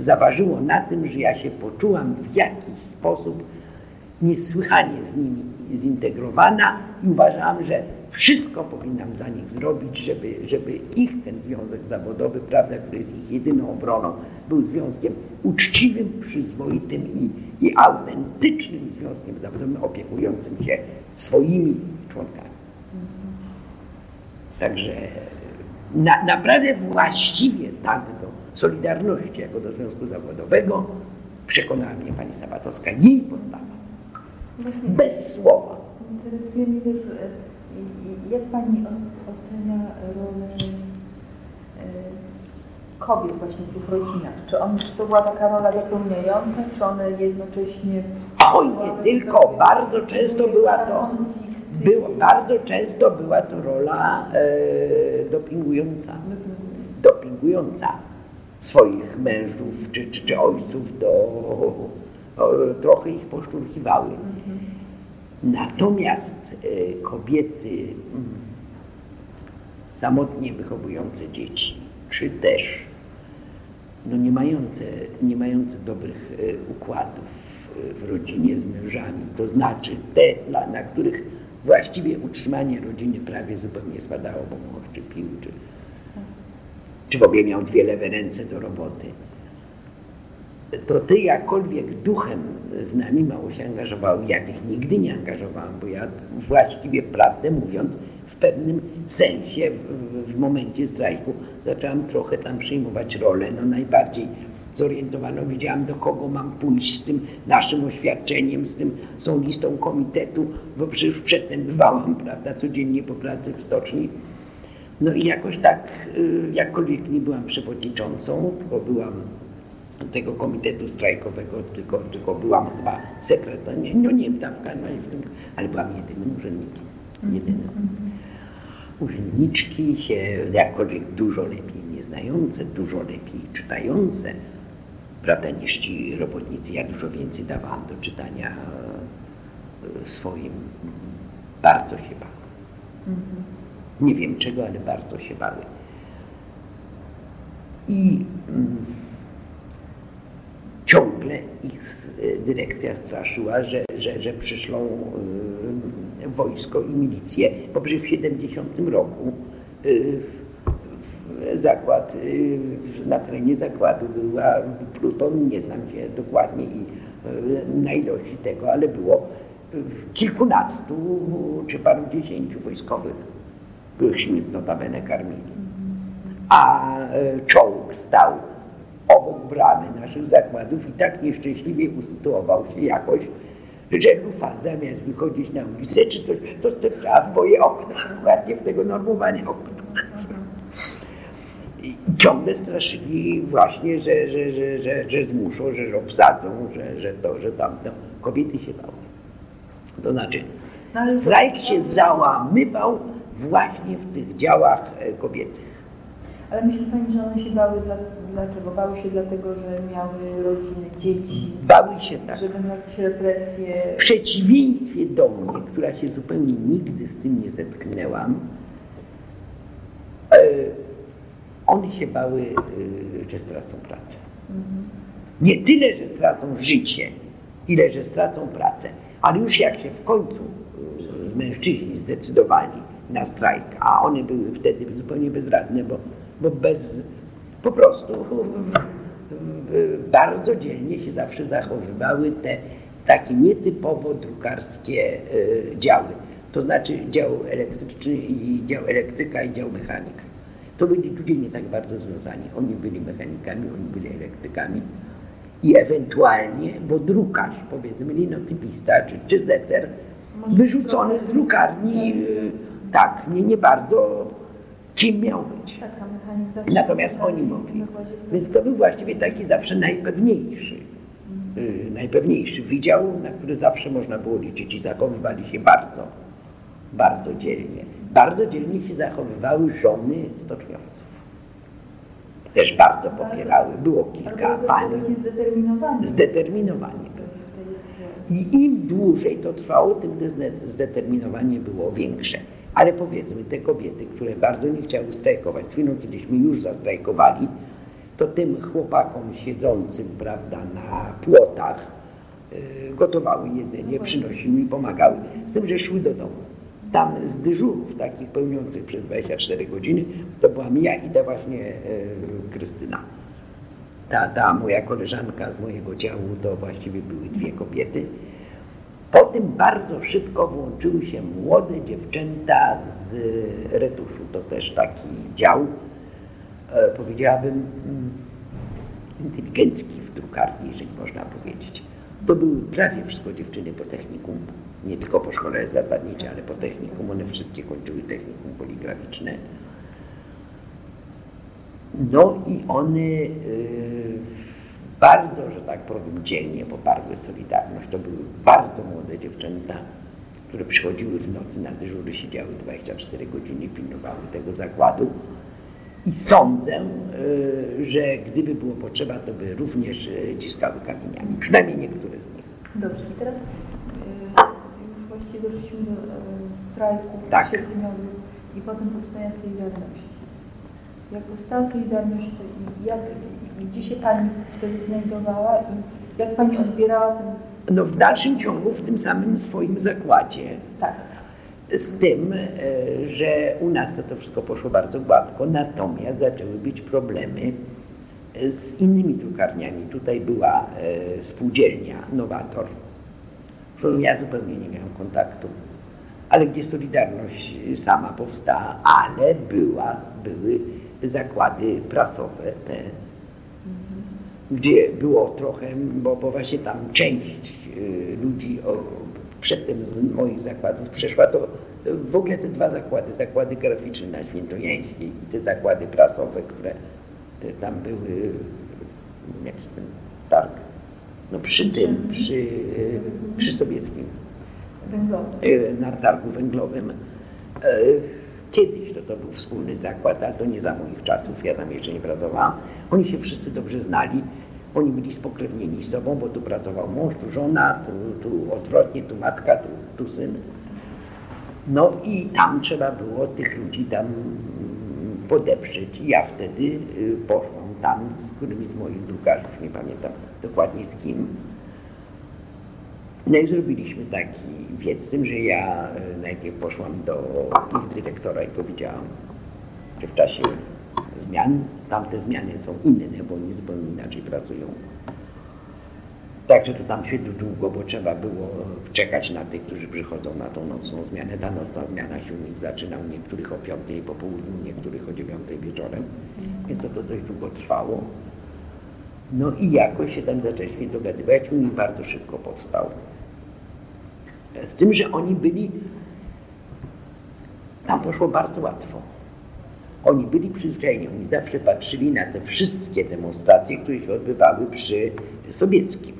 zaważyło na tym, że ja się poczułam w jakiś sposób niesłychanie z nimi zintegrowana i uważałam, że wszystko powinnam dla nich zrobić, żeby, żeby ich ten związek zawodowy, prawda, który jest ich jedyną obroną, był związkiem uczciwym, przyzwoitym i, i autentycznym związkiem zawodowym opiekującym się swoimi członkami. Także na, naprawdę właściwie tak do Solidarności jako do Związku Zawodowego przekonała mnie pani Sabatowska, jej postawa. Bez słowa. Interesuje mnie też jak Pani ocenia rolę e, kobiet właśnie w tych rodzinach? Czy, on, czy to była taka rola dopełniająca, czy one jednocześnie... Oj, nie tylko, bardzo często była to... Było, bardzo często była to rola e, dopingująca, dopingująca swoich mężów czy, czy, czy ojców do, o, trochę ich poszturchiwały. Mhm. Natomiast e, kobiety mm, samotnie wychowujące dzieci, czy też no nie, mające, nie mające dobrych e, układów e, w rodzinie z mężami, to znaczy te, na których właściwie utrzymanie rodziny prawie zupełnie spadało, bo mąż czy pił, czy, czy w ogóle miał dwie lewe ręce do roboty to ty jakkolwiek duchem z nami mało się angażował. Ja tych nigdy nie angażowałam, bo ja właściwie prawdę mówiąc w pewnym sensie w, w momencie strajku zaczęłam trochę tam przyjmować rolę. No najbardziej zorientowano, wiedziałam do kogo mam pójść z tym naszym oświadczeniem, z, tym, z tą listą komitetu, bo przecież już przedtem bywałam, prawda, codziennie po pracy w stoczni. No i jakoś tak, y, jakkolwiek nie byłam przewodniczącą, tylko byłam tego komitetu strajkowego, tylko, tylko byłam chyba sekretarem, no nie wiem, tam w tym, ale byłam jedynym urzędnikiem. Jedynym. Urzędniczki się jakkolwiek dużo lepiej nie znające, dużo lepiej czytające, prawda, niż ci robotnicy. Ja dużo więcej dawałam do czytania e, swoim. Bardzo się bały. Nie wiem czego, ale bardzo się bały. I mm, ciągle ich e, dyrekcja straszyła, że, że, że przyszlą e, wojsko i milicję, bo przecież w 70 roku e, zakład, na terenie zakładu była pluton, nie znam się dokładnie i na ilości tego, ale było kilkunastu czy paru dziesięciu wojskowych, których notabene karmili. A czołg stał obok bramy naszych zakładów i tak nieszczęśliwie usytuował się jakoś, że lufa zamiast wychodzić na ulicę czy coś, to trzeba w moje okna, dokładnie w tego normowania okna. I ciągle straszyli właśnie, że, że, że, że, że zmuszą, że obsadzą, że, że to, że tamto. Kobiety się bały. To znaczy, no, strajk się załamywał właśnie w tych działach e, kobiecych. Ale myśli Pani, że one się bały dla, dlaczego? Bały się dlatego, że miały rodziny, dzieci? Bały się tak. Że będą jakieś represje? W przeciwieństwie do mnie, która się zupełnie nigdy z tym nie zetknęłam, e, one się bały, e, że stracą pracę. Mhm. Nie tyle, że stracą życie, ile, że stracą pracę. Ale już jak się w końcu e, mężczyźni zdecydowali na strajk, a one były wtedy zupełnie bezradne, bo bo bez, po prostu bardzo dzielnie się zawsze zachowywały te takie nietypowo drukarskie e, działy. To znaczy dział elektryczny i dział elektryka i dział mechanika. To byli ludzie nie tak bardzo związani. Oni byli mechanikami, oni byli elektrykami i ewentualnie, bo drukarz, powiedzmy linotypista czy, czy zecer, wyrzucony z drukarni, e, tak, nie, nie bardzo kim miał być. Natomiast oni mogli. Więc to był właściwie taki zawsze najpewniejszy, yy, najpewniejszy wydział, na który zawsze można było liczyć i zachowywali się bardzo, bardzo dzielnie. Bardzo dzielnie się zachowywały żony stoczniowców. Też bardzo popierały. Było kilka pań. Zdeterminowanie. I im dłużej to trwało, tym zdeterminowanie było większe. Ale powiedzmy, te kobiety, które bardzo nie chciały strajkować, z chwilą kiedyśmy już zastrajkowali, to tym chłopakom siedzącym, prawda, na płotach y, gotowały jedzenie, przynosiły i pomagały. Z tym, że szły do domu. Tam z dyżurów takich pełniących przez 24 godziny, to byłam ja i ta właśnie y, Krystyna. Ta, ta moja koleżanka z mojego działu to właściwie były dwie kobiety. Potem bardzo szybko włączyły się młode dziewczęta z retuszu. To też taki dział, e, powiedziałabym, mm, inteligencki w drukarni, jeżeli można powiedzieć. To były prawie wszystko dziewczyny po technikum, nie tylko po szkole zasadniczej, ale po technikum. One wszystkie kończyły technikum poligraficzne. No i one y, bardzo, że tak powiem, dzielnie poparły Solidarność. To były bardzo młode dziewczęta, które przychodziły w nocy na dyżury, siedziały 24 godziny, pilnowały tego zakładu. I sądzę, e, że gdyby było potrzeba, to by również e, ciskały kamieniami, przynajmniej niektóre z nich. Dobrze, i teraz e, już właściwie doszliśmy do strajku tak. sierpniowych i potem powstania Solidarności. Jak powstała Solidarność, jak, gdzie się Pani wtedy znajdowała i jak Pani odbierała ten... No w dalszym ciągu w tym samym swoim zakładzie. Tak. Z tym, e, że u nas to, to wszystko poszło bardzo gładko, natomiast zaczęły być problemy z innymi drukarniami. Tutaj była e, spółdzielnia Nowator, z którą ja zupełnie nie miałam kontaktu, ale gdzie Solidarność sama powstała, ale była, były zakłady prasowe, te gdzie było trochę, bo, bo właśnie tam część y, ludzi o, przedtem z moich zakładów przeszła, to w ogóle te dwa zakłady, zakłady graficzne na Świętojańskiej i te zakłady prasowe, które tam były, jaki ten targ, no przy tym, przy, y, przy sowieckim, y, na targu węglowym. Kiedyś to, to był wspólny zakład, ale to nie za moich czasów, ja tam jeszcze nie pracowałam. Oni się wszyscy dobrze znali, oni byli spokrewnieni z sobą, bo tu pracował mąż, tu żona, tu, tu odwrotnie, tu matka, tu, tu syn. No i tam trzeba było tych ludzi tam podeprzeć. I ja wtedy y, poszłam tam z którymi z moich drukarzy, nie pamiętam dokładnie z kim. No i zrobiliśmy taki wiec, z tym, że ja y, najpierw poszłam do ich dyrektora i powiedziałam, że w czasie zmian. Tamte zmiany są inne, bo oni zupełnie inaczej pracują. Także to tam się długo, bo trzeba było czekać na tych, którzy przychodzą na tą nocną zmianę. Ta nocna zmiana się u nich zaczyna u niektórych o 5 po południu, niektórych o 9 wieczorem, więc to, to dość długo trwało. No i jakoś się tam zaczęliśmy dogadywać, nich bardzo szybko powstał. Z tym, że oni byli, tam poszło bardzo łatwo Oni byli przyzwyczajeni, oni zawsze patrzyli na te wszystkie demonstracje, które się odbywały przy Sobieskim.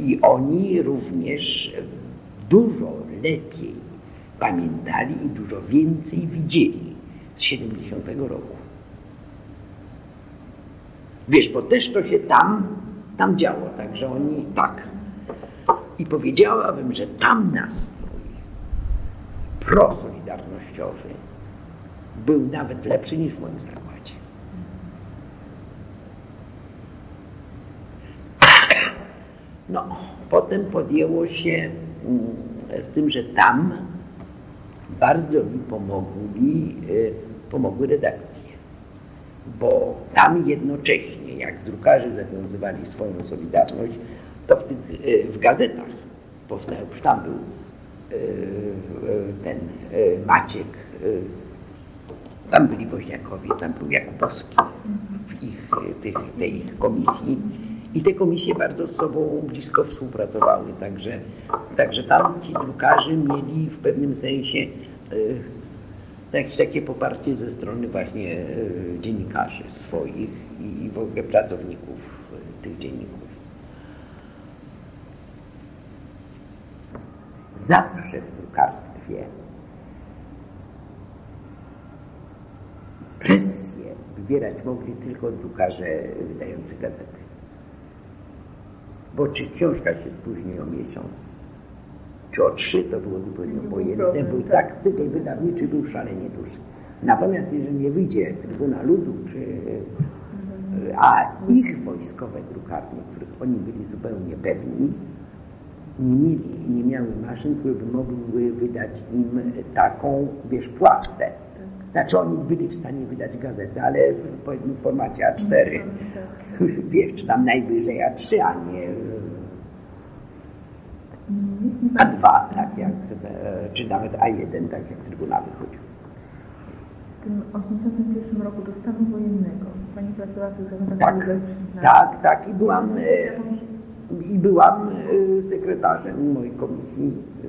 I oni również dużo lepiej pamiętali i dużo więcej widzieli z 70 roku. Wiesz, bo też to się tam, tam działo, także oni tak. I powiedziałabym, że tam nastrój prosolidarnościowy był nawet lepszy niż w moim zakładzie. No, potem podjęło się mm, z tym, że tam bardzo mi pomogli, y, pomogły redakcje, bo tam jednocześnie, jak drukarze zawiązywali swoją solidarność, to w, tych, y, w gazetach powstał, tam był y, ten Maciek, tam byli Woźniakowie, tam był Jakubowski w ich, tych, tej komisji i te komisje bardzo z sobą blisko współpracowały, także, także tam ci drukarze mieli w pewnym sensie jakieś takie poparcie ze strony właśnie e, dziennikarzy swoich i w ogóle pracowników e, tych dzienników. Zawsze w drukarstwie presję wywierać mogli tylko drukarze wydający gazety. Bo czy książka się spóźni o miesiąc, czy o trzy, to było zupełnie obojętne, był tak, tak cykl wydawniczy był szalenie duży. Natomiast jeżeli nie wyjdzie Trybuna Ludu, czy, a ich wojskowe drukarnie, których oni byli zupełnie pewni, nie mieli, nie miały maszyn, które by mogły wydać im taką, wiesz, płachtę. Znaczy oni byli w stanie wydać gazetę, ale powiedzmy w formacie A4, wiesz, czy tam najwyżej A3, a nie a2, tak jak, czy nawet A1, tak jak Trybunał wychodził. W tym 81 roku do stanu wojennego Pani pracowała w tych tak, tak, tak i byłam, e, i byłam e, sekretarzem mojej komisji e,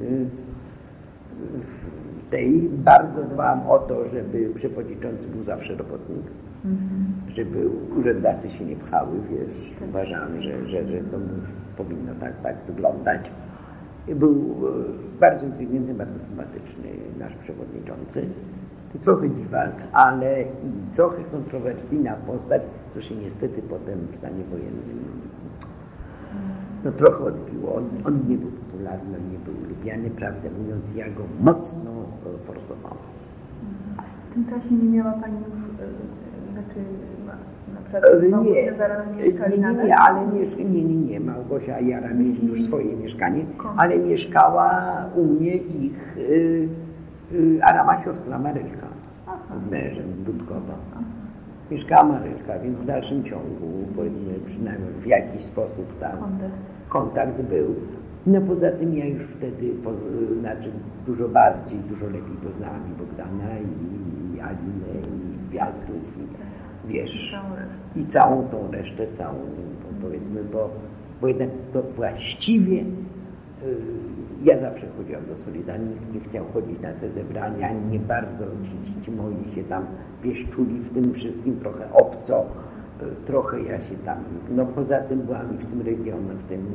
tej. Bardzo dbałam o to, żeby przewodniczący był zawsze robotnik. Mhm. Żeby urzędnicy się nie pchały, wiesz, tak. uważam, że, że, że to powinno tak, tak wyglądać. Był e, bardzo inteligentny, bardzo sympatyczny nasz przewodniczący. Trochę dziwak, ale i trochę kontrowersyjna postać, co się niestety potem w stanie wojennym no trochę odbiło. On, on nie był popularny, on nie był lubiany, prawdę mówiąc, ja go mocno forsowałam. W tym czasie nie miała Pani już, e, znaczy E, nie, nie, nie, nie, ale nie, nie, nie, nie, Małgosia i Jara mieli już swoje mieszkanie, ale mieszkała u mnie ich y, y, Arama siostra Marylka z mężem z Budkowa. Mieszkała Marylka, więc w dalszym ciągu, powiedzmy przynajmniej w jakiś sposób tam kontakt był. No poza tym ja już wtedy, po, znaczy dużo bardziej, dużo lepiej poznałam i Bogdana i, i Alinę i Gwiazdów wiesz, i całą tą resztę, całą, powiedzmy, bo, bo jednak to właściwie yy, ja zawsze chodziłam do Solidarni, nie chciał chodzić na te zebrania, ani nie bardzo ci, ci moi się tam, wiesz, czuli w tym wszystkim trochę obco, yy, trochę ja się tam, no poza tym byłam w tym regionie, w tym,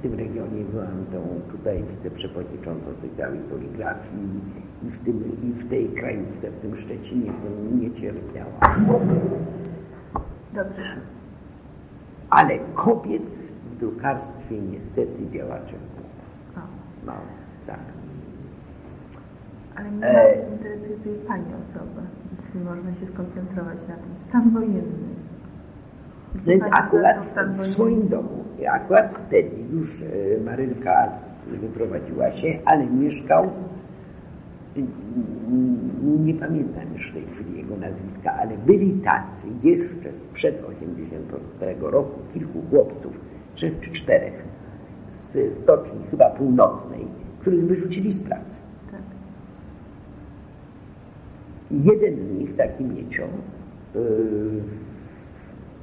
w tym regionie byłam tą tutaj wiceprzewodniczącą tej całej poligrafii i w, tym, i w tej krajówce, w tym Szczecinie, to nie cierpiałam. Dobrze. Ale kobiet w drukarstwie niestety działaczy No, tak. Ale mnie e... interesuje tutaj Pani osoba, jeśli można się skoncentrować na tym. Stan wojenny. Więc akurat w swoim domu, akurat wtedy już e, Marylka wyprowadziła się, ale mieszkał nie pamiętam już w tej chwili jego nazwiska, ale byli tacy jeszcze sprzed 80 roku, kilku chłopców, trzech czy czterech, z stoczni chyba północnej, których wyrzucili z pracy. Tak. jeden z nich, taki miecią, yy,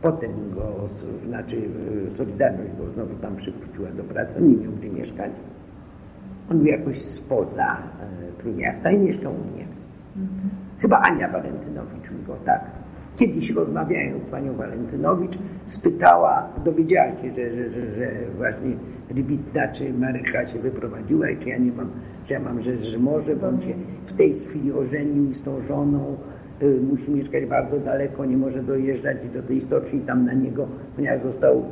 potem go, znaczy yy, Solidarność go znowu tam przypuściła do pracy, nie miał gdzie mieszkać on był jakoś spoza e, Trójmiasta i mieszkał u mnie. Mhm. Chyba Ania Walentynowicz mi go tak. Kiedyś rozmawiając z panią Walentynowicz, spytała, dowiedziała się, że, że, że, że właśnie Rybitna czy Marycha się wyprowadziła i czy ja nie mam, że ja mam, że, że może, bo on się w tej chwili ożenił z tą żoną, musi mieszkać bardzo daleko, nie może dojeżdżać do tej stoczni tam na niego, ponieważ został,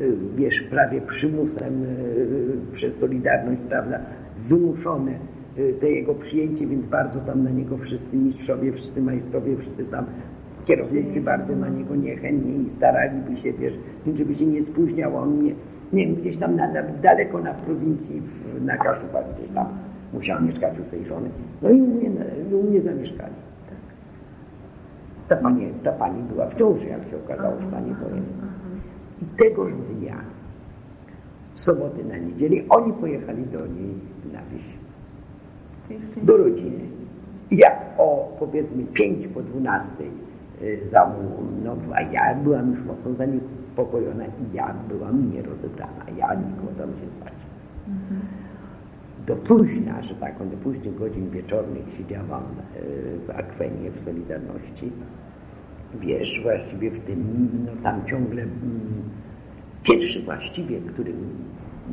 y, wiesz, prawie przymusem y, przez Solidarność, prawda, wymuszone y, te jego przyjęcie, więc bardzo tam na niego wszyscy mistrzowie, wszyscy majstrowie, wszyscy tam kierownicy bardzo na niego niechętnie i staraliby się, wiesz, żeby się nie spóźniał, on nie, nie wiem, gdzieś tam na, na, daleko na prowincji, w, na Kaszubach, gdzieś tam musiał mieszkać u tej żony. No i u mnie, u mnie zamieszkali. Ta pani, ta pani była w ciąży, jak się okazało, w stanie wojennym. I tegoż dnia, soboty na niedzielę, oni pojechali do niej na wieś, do rodziny. Jak o powiedzmy 5 po 12 za no, a ja byłam już mocno zaniepokojona i ja byłam nierozebrana, ja nie kładłam się spać. Mhm. Do późna, że tak, do późnych godzin wieczornych siedziałam w Akwenie w Solidarności. Wiesz, właściwie w tym, no tam ciągle mm, pierwszy właściwie, który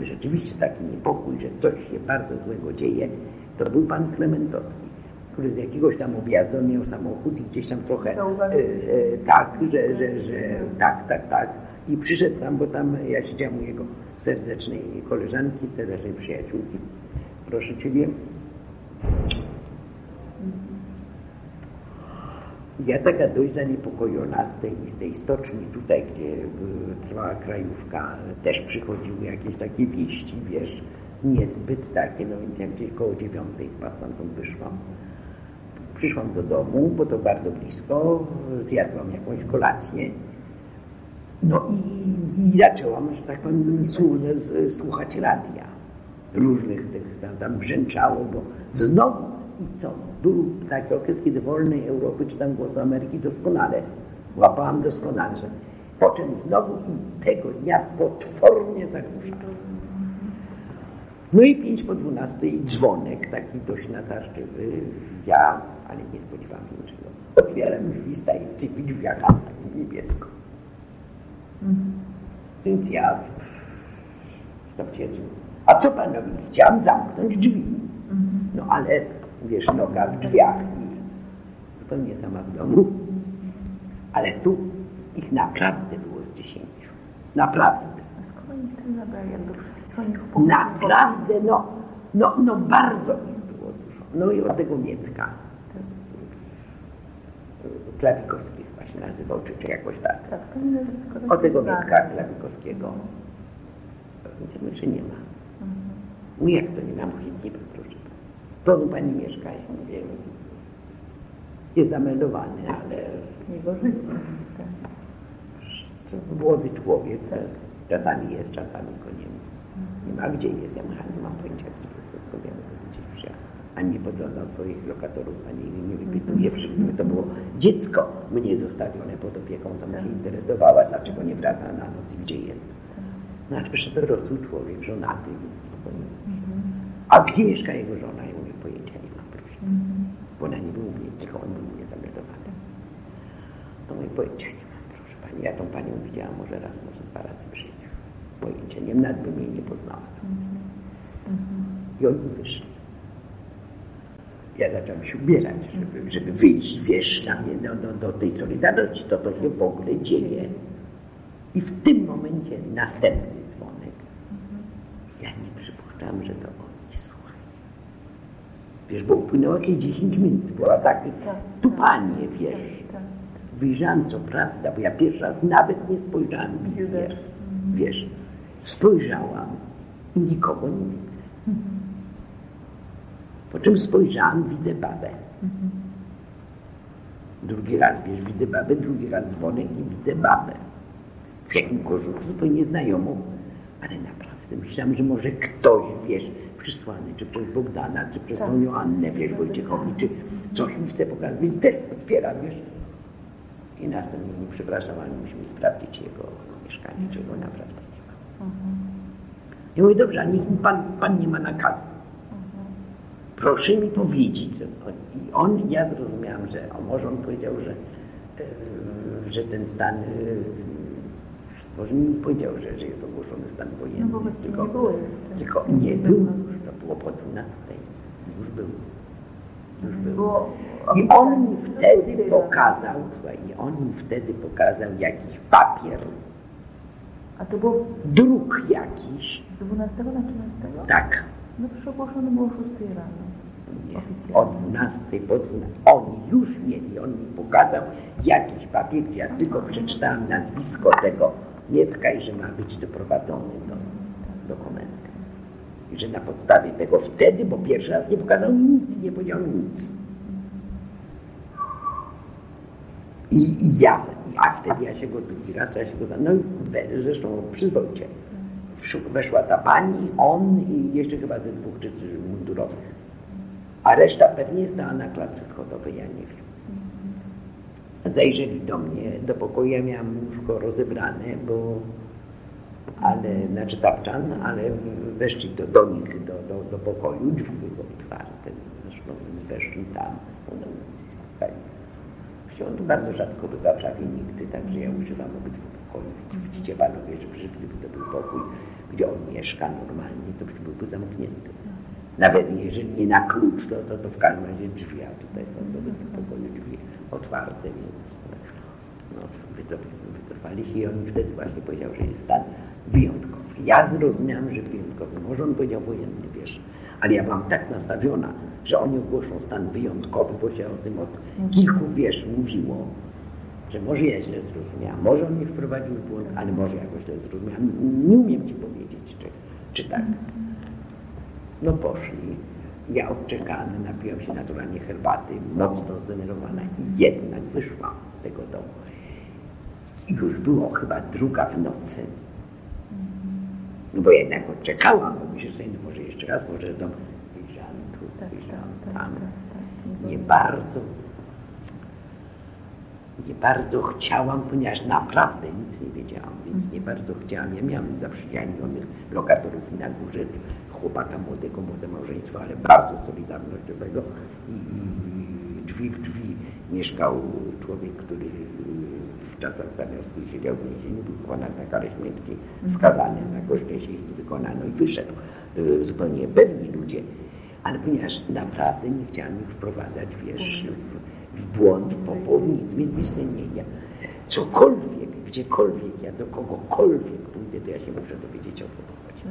rzeczywiście taki niepokój, że coś się bardzo złego dzieje, to był pan Klementowski który z jakiegoś tam objazdu miał samochód i gdzieś tam trochę e, e, tak, że, że, że tak, tak, tak. I przyszedł tam, bo tam ja siedziałem u jego serdecznej koleżanki, serdecznej przyjaciółki. Proszę Ciebie. Ja taka dość zaniepokojona z tej, z tej stoczni tutaj, gdzie trwała krajówka, też przychodziły jakieś takie wieści, wiesz, niezbyt takie, no więc jak gdzieś koło dziewiątej chyba stamtąd wyszłam. Przyszłam do domu, bo to bardzo blisko, zjadłam jakąś kolację. No i, i zaczęłam, że tak powiem, słuchać radia. Różnych tych tam, brzęczało, bo znowu i co? Był taki okres, kiedy wolnej Europy czytam Głos Ameryki doskonale. Łapałam doskonale. Po czym znowu i tego dnia potwornie zagłuszano. No i pięć po dwunastej dzwonek, taki dość natarczywy. Ja ale nie spodziewałam się niczego. Otwieram drzwi, staje cypi drzwiach, a niebiesko. Mhm. Więc ja to wciecę. A co pan robi? Chciałam zamknąć drzwi. No ale, wiesz, noga w drzwiach i zupełnie sama w domu. Ale tu ich naprawdę było z dziesięciu. Naprawdę. Naprawdę, no, no, no bardzo ich było dużo. No i od tego Mietka Klawikowski chyba się nazywał, czy, czy jakoś tak. tak o tego Wietka Klawikowskiego. Ja że nie ma. Mhm. jak to nie mam, chętnie proszę. Domu pani mieszka, ja mówię, jest zameldowany, ale... Nie Młody człowiek, tak. czasami jest, czasami go nie ma. Nie ma gdzie jest, ja nie mam pojęcia, gdzie jest, wszystko wiemy ani nie podglądał swoich lokatorów, ani nie wypytuje wszystkich. To było dziecko mnie zostawione pod opieką, to mnie interesowała, dlaczego nie wraca na noc i gdzie jest. Znaczy, przyszedł dorosły człowiek, żonaty. A gdzie mieszka jego żona? Ja mówię, pojęcia nie mam, proszę. Bo ona nie był u mnie, tylko on był u mnie zameldowany. To mówię, pojęcia nie mam, proszę pani. Ja tą panią widziałam może raz, może dwa razy w życiu. Pojęcia nie mam, nawet bym jej nie poznała. I oni wyszli ja zacząłem się ubierać, żeby, żeby wyjść, wiesz, na mnie, do, do, do tej Solidarności, to to się w ogóle dzieje. I w tym momencie następny dzwonek. Ja nie przypuszczam, że to. Wiesz, bo upłynęło jakieś 10 minut, była takie tak, tupanie, tak, wiesz. Tak, Wyjrzałam, co prawda, bo ja pierwszy raz nawet nie spojrzałam w wiesz, wiesz, spojrzałam i nikogo nie widzę. Po czym spojrzałam, widzę babę. Drugi raz, wiesz, widzę babę, drugi raz dzwonek i widzę babę. W jakim kożuchu, zupełnie znajomą, ale naprawdę myślałam, że może ktoś, wiesz, przysłany, czy przez Bogdana, czy przez tą tak. Joannę, wiesz, Wojciechowi, czy coś mi chce pokazać, więc też otwieram, wiesz. I następnie nie przepraszam, ale musimy sprawdzić jego mieszkanie, czego naprawdę nie ma. Mhm. I mówię, dobrze, a niech pan, pan nie ma nakazu proszę mi powiedzieć, i on, ja zrozumiałam, że o, może on powiedział, że, e, że ten stan, e, może mi powiedział, że, że jest ogłoszony stan wojenny, no, tylko, nie było tylko nie był, to było po 12, już był. Już był. Było I on mi wtedy pokazał, słuchaj, i on mi wtedy pokazał jakiś papier, a to był druk jakiś. Z 12 na 13? Tak. No przecież ogłoszony było 6 rano. Nie, o 12 po 12. Oni już mieli, on mi pokazał jakiś papier, ja tylko przeczytałam nazwisko tego Mietka i że ma być doprowadzony do dokumentu. I że na podstawie tego wtedy, bo pierwszy raz nie pokazał mi nic, nie powiedział nic. I, i ja, a wtedy ja się go drugi raz, ja się go no i zresztą przyzwoicie. Weszła ta pani, on i jeszcze chyba ze dwóch czy trzy mundurowych. A reszta pewnie stała na klatce schodowej, ja nie wiem. Zajrzeli do mnie, do pokoju, ja miałam łóżko rozebrane, bo ale, znaczy tapczan, ale weszli do, do nich, do, do, do pokoju, drzwi były otwarte, zresztą weszli tam, on tu bardzo rzadko bywa, prawie nigdy, także ja używam obydwu pokojów. Widzicie panowie, że gdyby to był pokój, gdzie on mieszka normalnie, to by byłby zamknięty. Nawet jeżeli nie na klucz, to, to, to w każdym razie drzwi, a tutaj są tych pokoju otwarte, więc no, wycofali się i on wtedy właśnie powiedział, że jest stan wyjątkowy. Ja zrozumiałam, że wyjątkowy. Może on powiedział wojenny, wiesz, ale ja byłam tak nastawiona, że oni ogłoszą stan wyjątkowy, bo się o tym od kilku, wiesz, mówiło, że może ja źle zrozumiałam, może on mnie wprowadził w błąd, ale może jakoś źle zrozumiałam. Nie umiem Ci powiedzieć, czy, czy tak. No poszli. Ja odczekałam, napiłam się naturalnie herbaty, mocno zdenerwowana i jednak wyszłam z tego domu. I już było chyba druga w nocy. No bo jednak odczekałam, bo myślę sobie, no może jeszcze raz, może do wyjrzałam tu, wyjrzałam tam. Nie bardzo, nie bardzo chciałam, ponieważ naprawdę nic nie wiedziałam, więc nie bardzo chciałam. Ja miałam zaprzyjaźnionych lokatorów na górze, chłopaka młodego, młode małżeństwo, ale bardzo solidarnościowego i, i drzwi w drzwi mieszkał człowiek, który w czasach stalinowskich siedział w więzieniu, był wykonany na karę śmierci, skazany na gorzkie się nie wykonano i wyszedł. Były zupełnie pewni ludzie, ale ponieważ naprawdę nie chciałem ich wprowadzać, wiesz, w, w błąd, nie, ja cokolwiek, gdziekolwiek, ja do kogokolwiek pójdę, to ja się muszę dowiedzieć o co chodzi.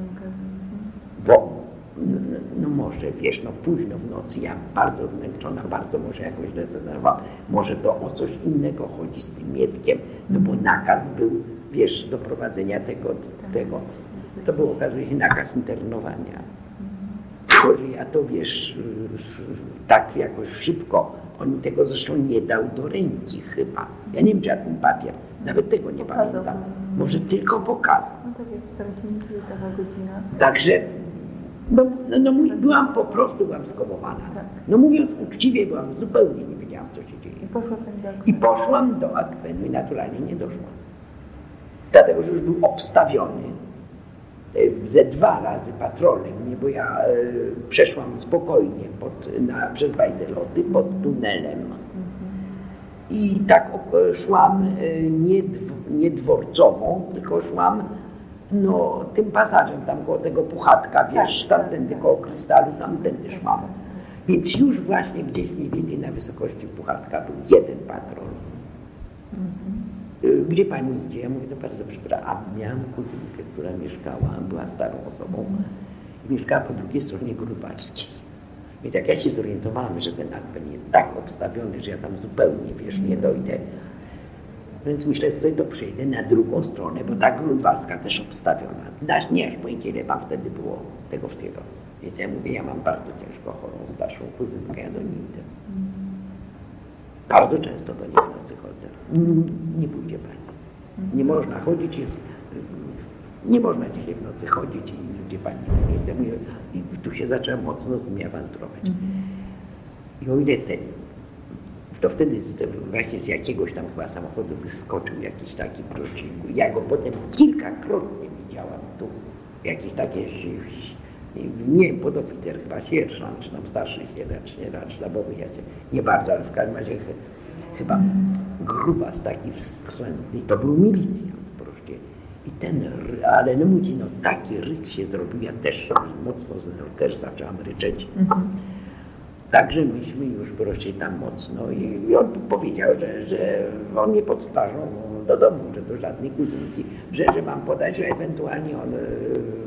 Bo no, no może, wiesz, no późno w nocy, ja bardzo zmęczona, bardzo może jakoś zdenerwowana, może to o coś innego chodzi z tym Mietkiem, no bo nakaz był, wiesz, do prowadzenia tego, tego. To był, okazuje się, nakaz internowania. Tylko, że ja to, wiesz, tak jakoś szybko, on tego zresztą nie dał do ręki chyba. Ja nie wiem, czy ja ten papier, nawet tego nie pamiętam. Może tylko pokazał. No tak jak w godzina. Także no, no, byłam po prostu byłam skołowana. Tak. No mówiąc uczciwie, byłam zupełnie nie wiedziałam, co się dzieje. I, I poszłam do akwenu i naturalnie nie doszłam. Dlatego, że już był obstawiony e, ze dwa razy patrolem, nie, bo ja e, przeszłam spokojnie pod, na, przez Wajdeloty pod tunelem. Mhm. I tak szłam e, nie, nie dworcową, tylko szłam no tym pasażem tam koło tego puchatka, wiesz, tak, tamtędy koło krystalu, tamtędy szłam. Więc już właśnie gdzieś mniej więcej na wysokości puchatka był jeden patrol. Mhm. Gdzie pani idzie? Ja mówię, no bardzo przepraszam. A miałam kuzynkę, która mieszkała, była starą osobą i mieszkała po drugiej stronie Grubarskiej. Więc jak ja się zorientowałam, że ten Adwen jest tak obstawiony, że ja tam zupełnie, wiesz, nie dojdę, więc myślę sobie, to przejdę na drugą stronę, bo ta grunwaldzka też obstawiona. Dasz nie aż pojęcie, ile tam wtedy było tego wszystkiego. Więc ja mówię, ja mam bardzo ciężko chorą starszą kuzynkę, ja do niej idę. Bardzo często do niej w nocy chodzę. Nie pójdzie pani. Nie można chodzić, jest, nie można dzisiaj w nocy chodzić i ludzie pani nie chce. I tu się zaczęła mocno z nimi awanturować. I o ile ten to wtedy właśnie z jakiegoś tam chyba samochodu wyskoczył jakiś taki prościku. Ja go potem kilkakrotnie widziałam tu. Jakieś takie nie podoficer, chyba sierżant, czy tam starszy sierżant, sierżant sztabowy, ja się nie bardzo, ale w każdym razie chyba grubas taki wstrętny, to był milicjant proszę. I ten, ale no mówi, no taki ryk się zrobił, ja też mocno też zacząłem ryczeć. Mhm. Także myśmy już proszę tam mocno i, i on powiedział, że, że on nie podstarzą do domu, że do żadnej kuzynki, że, że mam podać, że ewentualnie on y,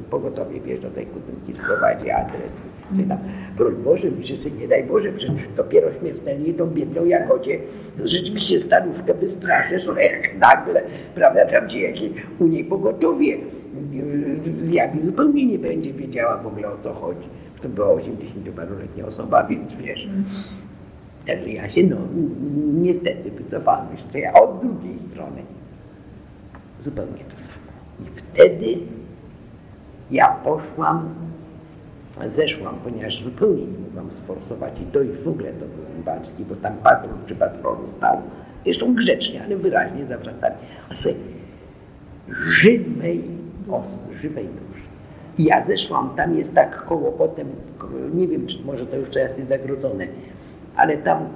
pogotowie wiesz do tej kuzynki sprowadzi adres. Czy tam, broń Boże, że nie daj Boże, przecież dopiero śmiertelnie tą biedną Jagodzie rzeczywiście staruszkę wystraszę, że jak nagle, prawda, tam gdzie jakieś u niej pogotowie y, zjawi, zupełnie nie będzie wiedziała w ogóle o co chodzi. To była 80-paroletnia osoba, więc wiesz. Także ja się no niestety wycofałem jeszcze ja od drugiej strony. Zupełnie to samo. I wtedy ja poszłam, zeszłam, ponieważ zupełnie nie mogłam sforsować i dojść w ogóle do Walski, bo tam patrol przy patrolu stał. Zresztą grzecznie, ale wyraźnie zawracali. A sobie żywej, o, żywej. I ja zeszłam, tam jest tak koło potem, nie wiem, czy może to już teraz jest zagrodzone, ale tam e,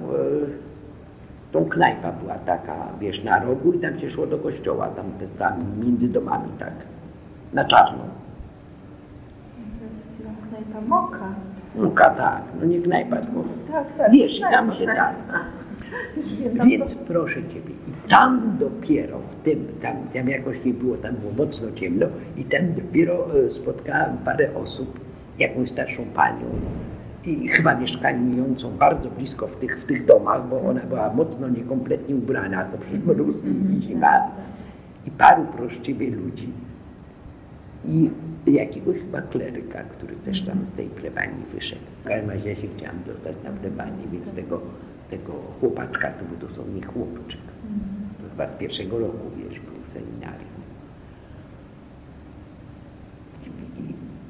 tą knajpa była taka, wiesz, na rogu i tam się szło do kościoła, tam, tam między domami, tak, na czarno. Knajpa Moka. Moka, tak, no nie knajpa, tylko tak, tak, wiesz, tam się tak. Więc proszę Ciebie, i tam dopiero w tym, tam, tam jakoś nie było, tam było mocno ciemno i tam dopiero e, spotkałem parę osób, jakąś starszą panią, i chyba mieszkającą bardzo blisko w tych, w tych domach, bo ona była mocno niekompletnie ubrana, to przed mrózkiem i zima. I paru prościwie ludzi. I jakiegoś chyba kleryka, który też tam z tej plebanii wyszedł. W każdym razie ja się chciałam dostać na plebanię, więc tego, tego chłopaczka to był dosłownie chłopczyk. To chyba z pierwszego roku, wiesz, był w seminarium.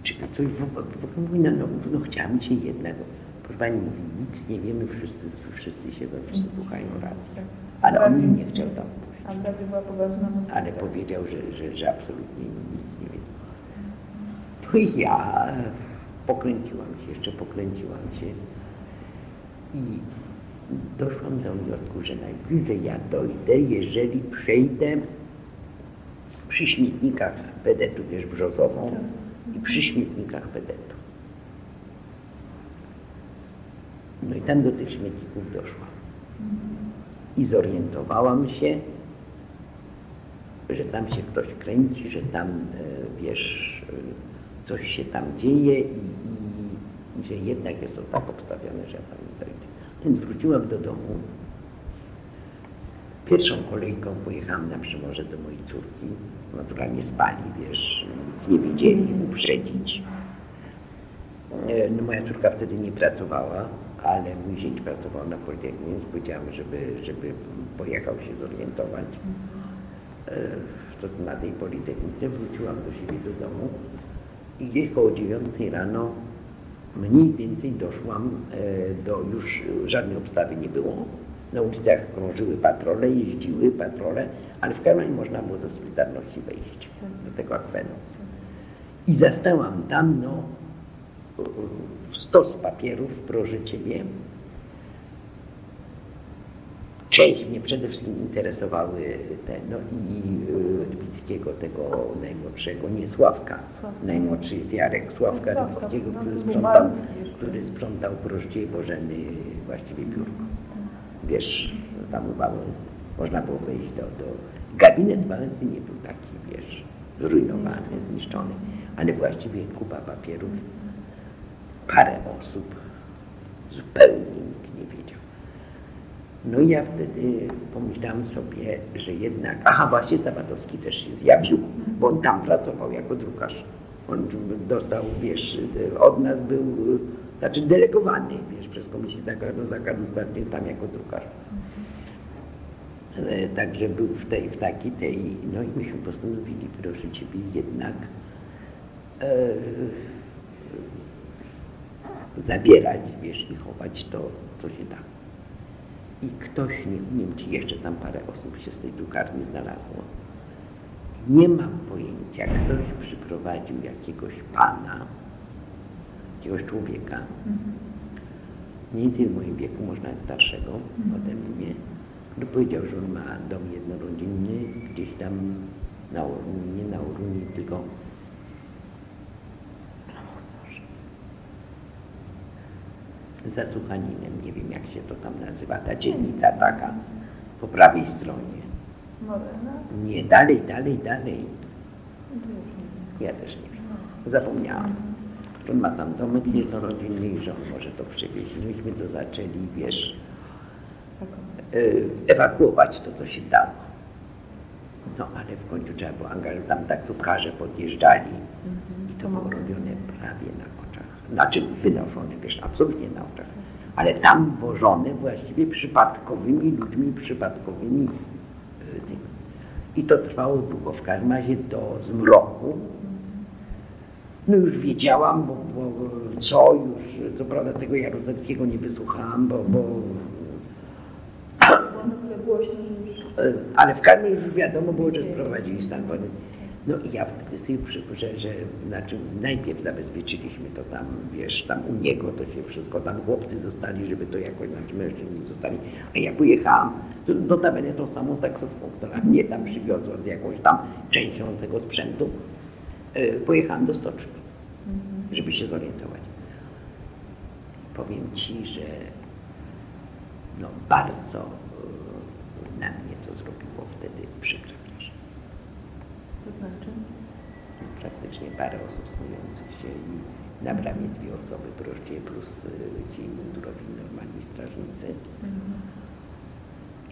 Czy coś w ogóle mówi, no, no, no chciałam się jednego. Proszę Pani mówi, nic nie wiemy, wszyscy, wszyscy siedzą, wszyscy słuchają racji. Ale on mnie nie chciał tam puścić. Ale powiedział, że, że, że absolutnie nic nie wie. To i ja pokręciłam się, jeszcze pokręciłam się i doszłam do wniosku, że najbliżej ja dojdę, jeżeli przejdę przy śmietnikach Pedetu, wiesz, Brzozową, i przy śmietnikach pedetu. No i tam do tych śmietników doszłam. I zorientowałam się, że tam się ktoś kręci, że tam, e, wiesz, e, coś się tam dzieje i, i, i że jednak jest to tak obstawione, że ja tam dojdę. Więc wróciłam do domu. Pierwszą kolejką pojechałam na Przymorze do mojej córki naturalnie spali, wiesz, nic nie wiedzieli, uprzedzić. E, no, moja córka wtedy nie pracowała, ale mój zięć pracował na Politechnice, więc powiedziałem, żeby, żeby pojechał się zorientować, e, co na tej Politechnice. Wróciłam do siebie do domu i gdzieś koło dziewiątej rano mniej więcej doszłam e, do, już żadnej obstawy nie było, na ulicach krążyły patrole, jeździły patrole, ale w razie można było do Solidarności wejść, do tego akwenu. I zastałam tam no, stos papierów, proszę Ciebie. Część mnie przede wszystkim interesowały te, no i Rybickiego, tego najmłodszego, nie Sławka. Najmłodszy jest Jarek Sławka Rybickiego, który sprzątał, który sprzątał proście Bożeny właściwie biurko wiesz, tam u Wałęsy. Można było wejść do, do... Gabinet Wałęsy nie był taki, wiesz, zrujnowany, zniszczony, ale właściwie kupa papierów, parę osób, zupełnie nikt. No i ja wtedy pomyślałam sobie, że jednak, aha właśnie Zawatowski też się zjawił, bo on tam pracował jako drukarz. On dostał, wiesz, od nas był znaczy delegowany, wiesz, przez Komisję Zakładu Zakładu tam jako drukarz. E, także był w tej, w takiej tej, no i myśmy postanowili, proszę Ciebie, jednak e, zabierać, wiesz, i chować to, co się da. I ktoś, nie, wiem, czy jeszcze tam parę osób się z tej drukarni znalazło. Nie mam pojęcia, ktoś przyprowadził jakiegoś pana, jakiegoś człowieka, mniej więcej w moim wieku, można starszego ode mnie, który powiedział, że on ma dom jednorodzinny gdzieś tam na nie na Oruni, tylko za Suchaninem, nie wiem jak się to tam nazywa, ta dzielnica taka po prawej stronie. Nie, dalej, dalej, dalej. Ja też nie wiem. Zapomniałam. On ma tam domek jednorodzinny i że on może to przywieźć. Myśmy to zaczęli, wiesz, e, ewakuować to, co się dało. No ale w końcu trzeba było angażować, tam taksówkarze podjeżdżali i to było robione prawie na. Znaczy wynoszone, wiesz, absolutnie na oczach. Ale tam wożone właściwie przypadkowymi ludźmi, przypadkowymi e, tymi. I to trwało długo, w każdym razie do zmroku. No już wiedziałam, bo, bo co już, co prawda tego Jaruzelskiego nie wysłuchałam, bo, bo e, ale w każdym razie już wiadomo było, że sprowadzili stan. No i ja wtedy sobie przypuszczę, że znaczy najpierw zabezpieczyliśmy to tam, wiesz, tam u niego to się wszystko, tam chłopcy zostali, żeby to jakoś, znaczy mężczyźni zostali, a ja pojechałam, to notabene tą samą taksówką, która mnie tam przywiozła z jakąś tam częścią tego sprzętu, yy, pojechałam do stoczni, żeby się zorientować. Powiem Ci, że no bardzo yy, na mnie to zrobiło wtedy przykro. To znaczy? Praktycznie parę osób snujących się i na bramie dwie osoby proście plus y, ci mundurowi normalni strażnicy. Mhm.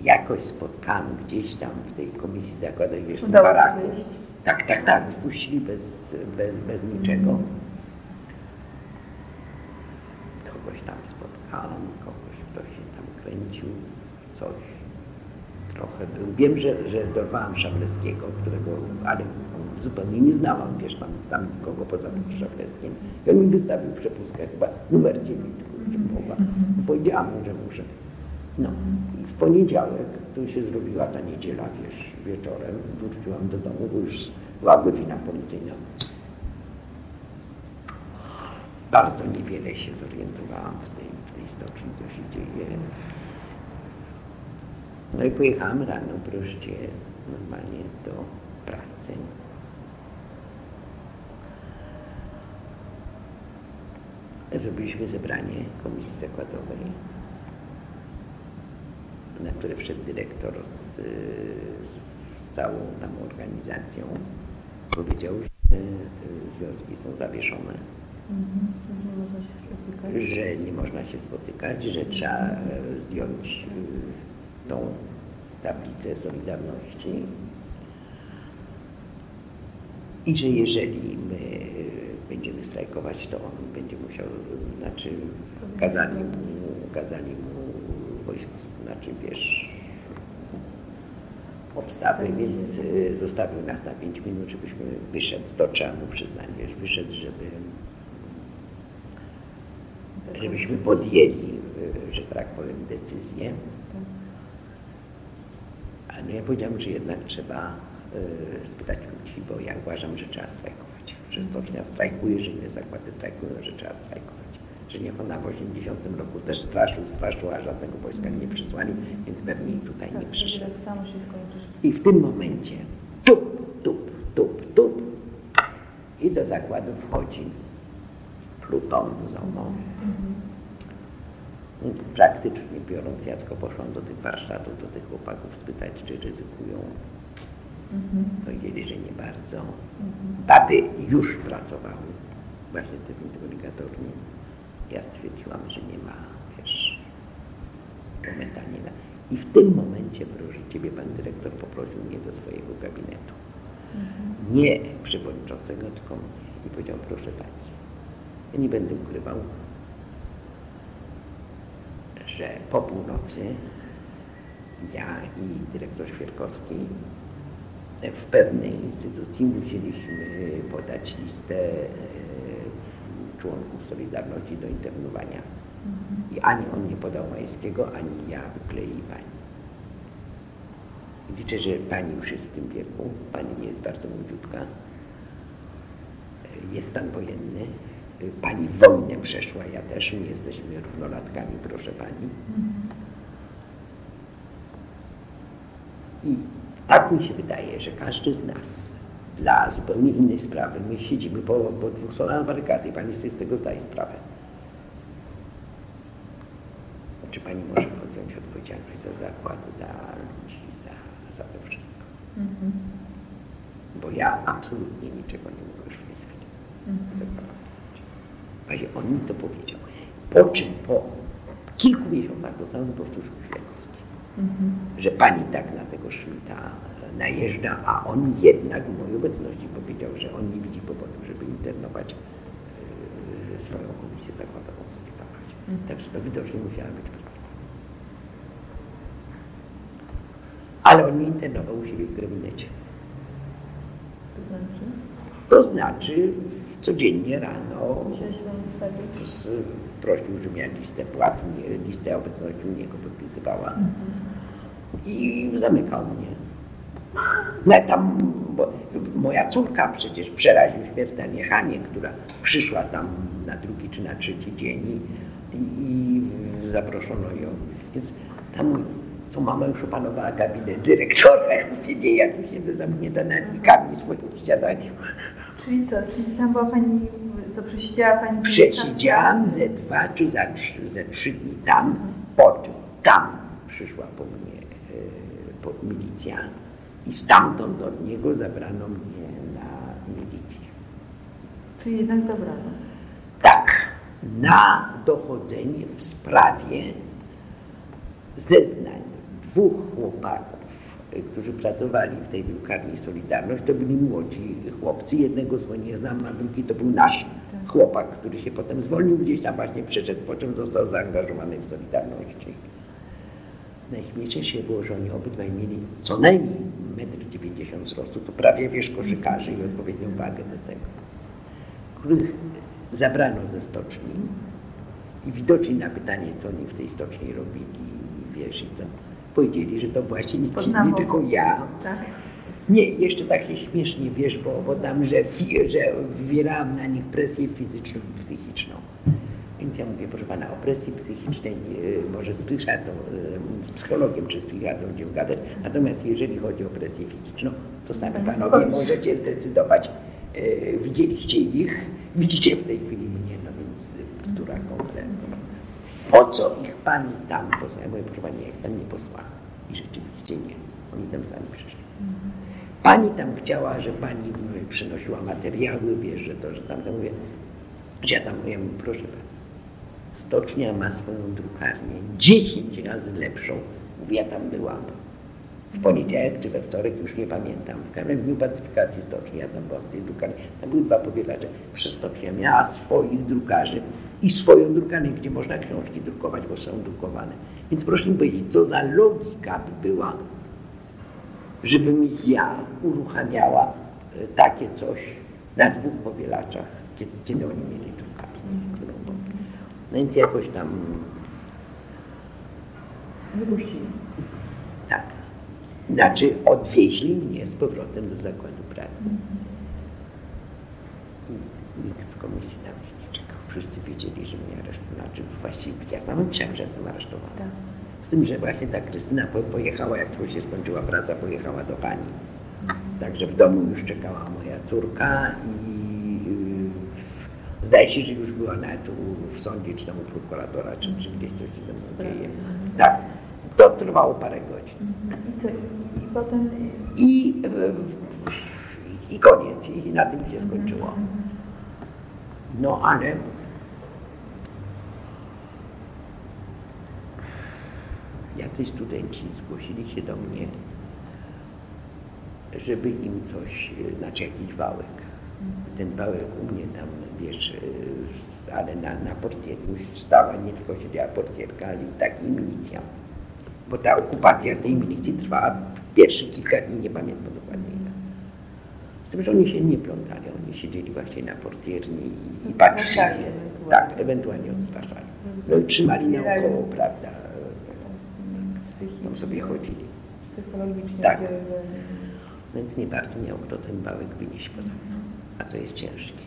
Jakoś spotkałam gdzieś tam w tej komisji zakładowej w baraku. Tak, tak, tak, wpuścili bez, bez, bez niczego. Mhm. Kogoś tam spotkałam, kogoś, kto się tam kręcił, coś. Wiem, że, że dorwałam Szableskiego, którego, ale zupełnie nie znałam, wiesz, tam, tam nikogo poza tym Szableskiem. I on mi wystawił przepustkę, chyba numer 9, kurczę, Boga. Powiedziałam mu, że muszę. No i w poniedziałek, tu się zrobiła ta niedziela, wiesz, wieczorem, wróciłam do domu, bo już była godzina policyjna. Bardzo niewiele się zorientowałam w tej, w tej stoczni, co się dzieje. No i pojechałam rano proście normalnie do pracy. Zrobiliśmy zebranie komisji zakładowej, na które wszedł dyrektor z, z całą tam organizacją. Powiedział, że związki są zawieszone. Mhm, że nie można się spotykać, że trzeba zdjąć tą tablicę Solidarności i że jeżeli my będziemy strajkować, to on będzie musiał, znaczy kazali mu, kazali mu wojsko, znaczy wiesz, obstawy, więc e, zostawił nas na 5 minut, żebyśmy wyszedł, to trzeba mu przyznać, wiesz, wyszedł, żeby żebyśmy podjęli, e, że tak powiem, decyzję. No ja powiedziałam, że jednak trzeba y, spytać ludzi, bo ja uważam, że trzeba strajkować. Że stocznia strajkuje, że inne zakłady strajkują, że trzeba strajkować. Że niech ona w 80 roku też straszył, straszył, a żadnego wojska nie przysłali, więc pewnie tutaj nie tak, przyszedł. Tak I w tym momencie tup, tup, tup, tup i do zakładu wchodzi Pluton z OMO. Mhm. Praktycznie biorąc, ja tylko poszłam do tych warsztatów, do tych chłopaków spytać, czy ryzykują. Mhm. Powiedzieli, że nie bardzo. Mhm. Baby już pracowały właśnie z tym obligatoryjnie. Ja stwierdziłam, że nie ma, wiesz, momentalnie. I w tym momencie, proszę Ciebie, Pan Dyrektor poprosił mnie do swojego gabinetu. Mhm. Nie przewodniczącego, tylko mnie. I powiedział, proszę Pani, ja nie będę ukrywał, że po północy ja i dyrektor Świerkowski w pewnej instytucji musieliśmy podać listę e, członków Solidarności do internowania. Mhm. I ani on nie podał Majskiego, ani ja wyklei pani. Liczę, że pani już jest w tym wieku, pani nie jest bardzo młodziutka, jest stan wojenny, Pani wojnę przeszła, ja też, my jesteśmy równolatkami, proszę Pani. I tak mi się wydaje, że każdy z nas dla zupełnie innej sprawy, my siedzimy po, po dwóch stronach barykady i Pani sobie z tego zdaje sprawę. Czy Pani może podjąć odpowiedzialność za zakład, za ludzi, za, za to wszystko? Mhm. Bo ja absolutnie niczego nie mogę już wiedzieć. Mhm. Właśnie on mi to powiedział. Po czym po kilku miesiącach dostałem powtórzył świadectwo, mhm. że pani tak na tego Schmidta najeżdża, a on jednak w mojej obecności powiedział, że on nie widzi powodu, żeby internować yy, swoją komisję zakładową sobie dawać. Mhm. Także to widocznie musiała być prawda. Ale on nie internował u siebie w gabinecie. To znaczy? To znaczy codziennie rano z, prosił, żebym ja listę płac, listę obecności u niego podpisywała mhm. i zamykał mnie. No tam, moja córka przecież przeraził śmiertelnie Hanie, która przyszła tam na drugi czy na trzeci dzień i, i zaproszono ją. Więc tam, co mama już opanowała gabinet dyrektora, nie, ja tu siedzę zamknięta na nikami swoim śniadaniem. Czyli co, czyli tam była Pani, to przesiedziała Pani... Przesiedziałam ze dwa czy za trzy, ze trzy dni tam, potem tam przyszła po mnie e, pod milicja i stamtąd od niego zabrano mnie na milicję. Czyli jednak zabrano? Tak, na dochodzenie w sprawie zeznań dwóch chłopaków którzy pracowali w tej drukarni Solidarność, to byli młodzi chłopcy. Jednego z nie znam, a drugi to był nasz tak. chłopak, który się potem zwolnił gdzieś tam właśnie przeszedł, po czym został zaangażowany w Solidarności. Najśmieszniejsze było, że oni obydwaj mieli co najmniej 1,90 m wzrostu, to prawie wiesz koszykarzy i odpowiednią wagę do tego, których zabrano ze stoczni i widocznie na pytanie, co oni w tej stoczni robili, wiesz, i to powiedzieli, że to właśnie nikt inny, tylko ja. Tak? Nie, jeszcze tak się śmiesznie wiesz, bo, bo tam, że, że wywierałam na nich presję fizyczną i psychiczną. Więc ja mówię, proszę pana, o presji psychicznej może z, psychiatrą, z psychologiem czy z psychiatrą będziemy gadać, natomiast jeżeli chodzi o presję fizyczną, to sami panowie możecie zdecydować. E, widzieliście ich, widzicie w tej chwili mnie, no więc bzdura kompletna. Po co ich pani tam posłała? Ja mówię, proszę pani, jak tam nie posłała. I rzeczywiście nie. Oni tam sami przyszli. Pani tam chciała, że pani przynosiła materiały, wiesz, że to, że tam, to mówię, że ja tam mówię, proszę pani, stocznia ma swoją drukarnię, 10 razy lepszą. Mówię, ja tam byłam w poniedziałek czy we wtorek, już nie pamiętam, w każdym dniu pacyfikacji stoczni, ja tam byłam w tej drukarni, tam były dwa powielacze, stocznia miała swoich drukarzy i swoją drukarnię, gdzie można książki drukować, bo są drukowane. Więc proszę mi powiedzieć, co za logika by była, żebym ja uruchamiała e, takie coś na dwóch powielaczach, kiedy, kiedy oni mieli drukarnię, którą No więc jakoś tam... Wypuścili. Tak. Znaczy odwieźli mnie z powrotem do zakładu pracy. I nikt z komisji na mnie nie czekał. Wszyscy wiedzieli, że mnie aresztowano. Znaczy właściwie ja sam myślałem, że jestem aresztowany. Tak. Z tym, że właśnie ta Krystyna pojechała, jak to się skończyła praca, pojechała do pani. Także w domu już czekała moja córka i yy, zdaje się, że już była nawet w sądzie, czy tam u prokuratora, czy, czy gdzieś coś się tam dzieje. Tak. To trwało parę godzin. I co? I potem... I, i koniec. I na tym się skończyło. No ale jacyś studenci zgłosili się do mnie, żeby im coś, znaczy jakiś wałek. Ten wałek u mnie tam, wiesz, ale na, na portierku stała, nie tylko siedziała portierka, ale i taki milicja bo ta okupacja tej milicji trwała pierwsze kilka dni, nie pamiętam dokładnie ile. Z tym, że oni się nie plątali, oni siedzieli właśnie na portierni i, i patrzyli. Tak, ewentualnie odstraszali. No i trzymali naokoło, prawda, tam sobie chodzili. Psychologicznie. Tak. Więc nie bardzo miał kto ten bałek wynieść poza mną. A to jest ciężkie.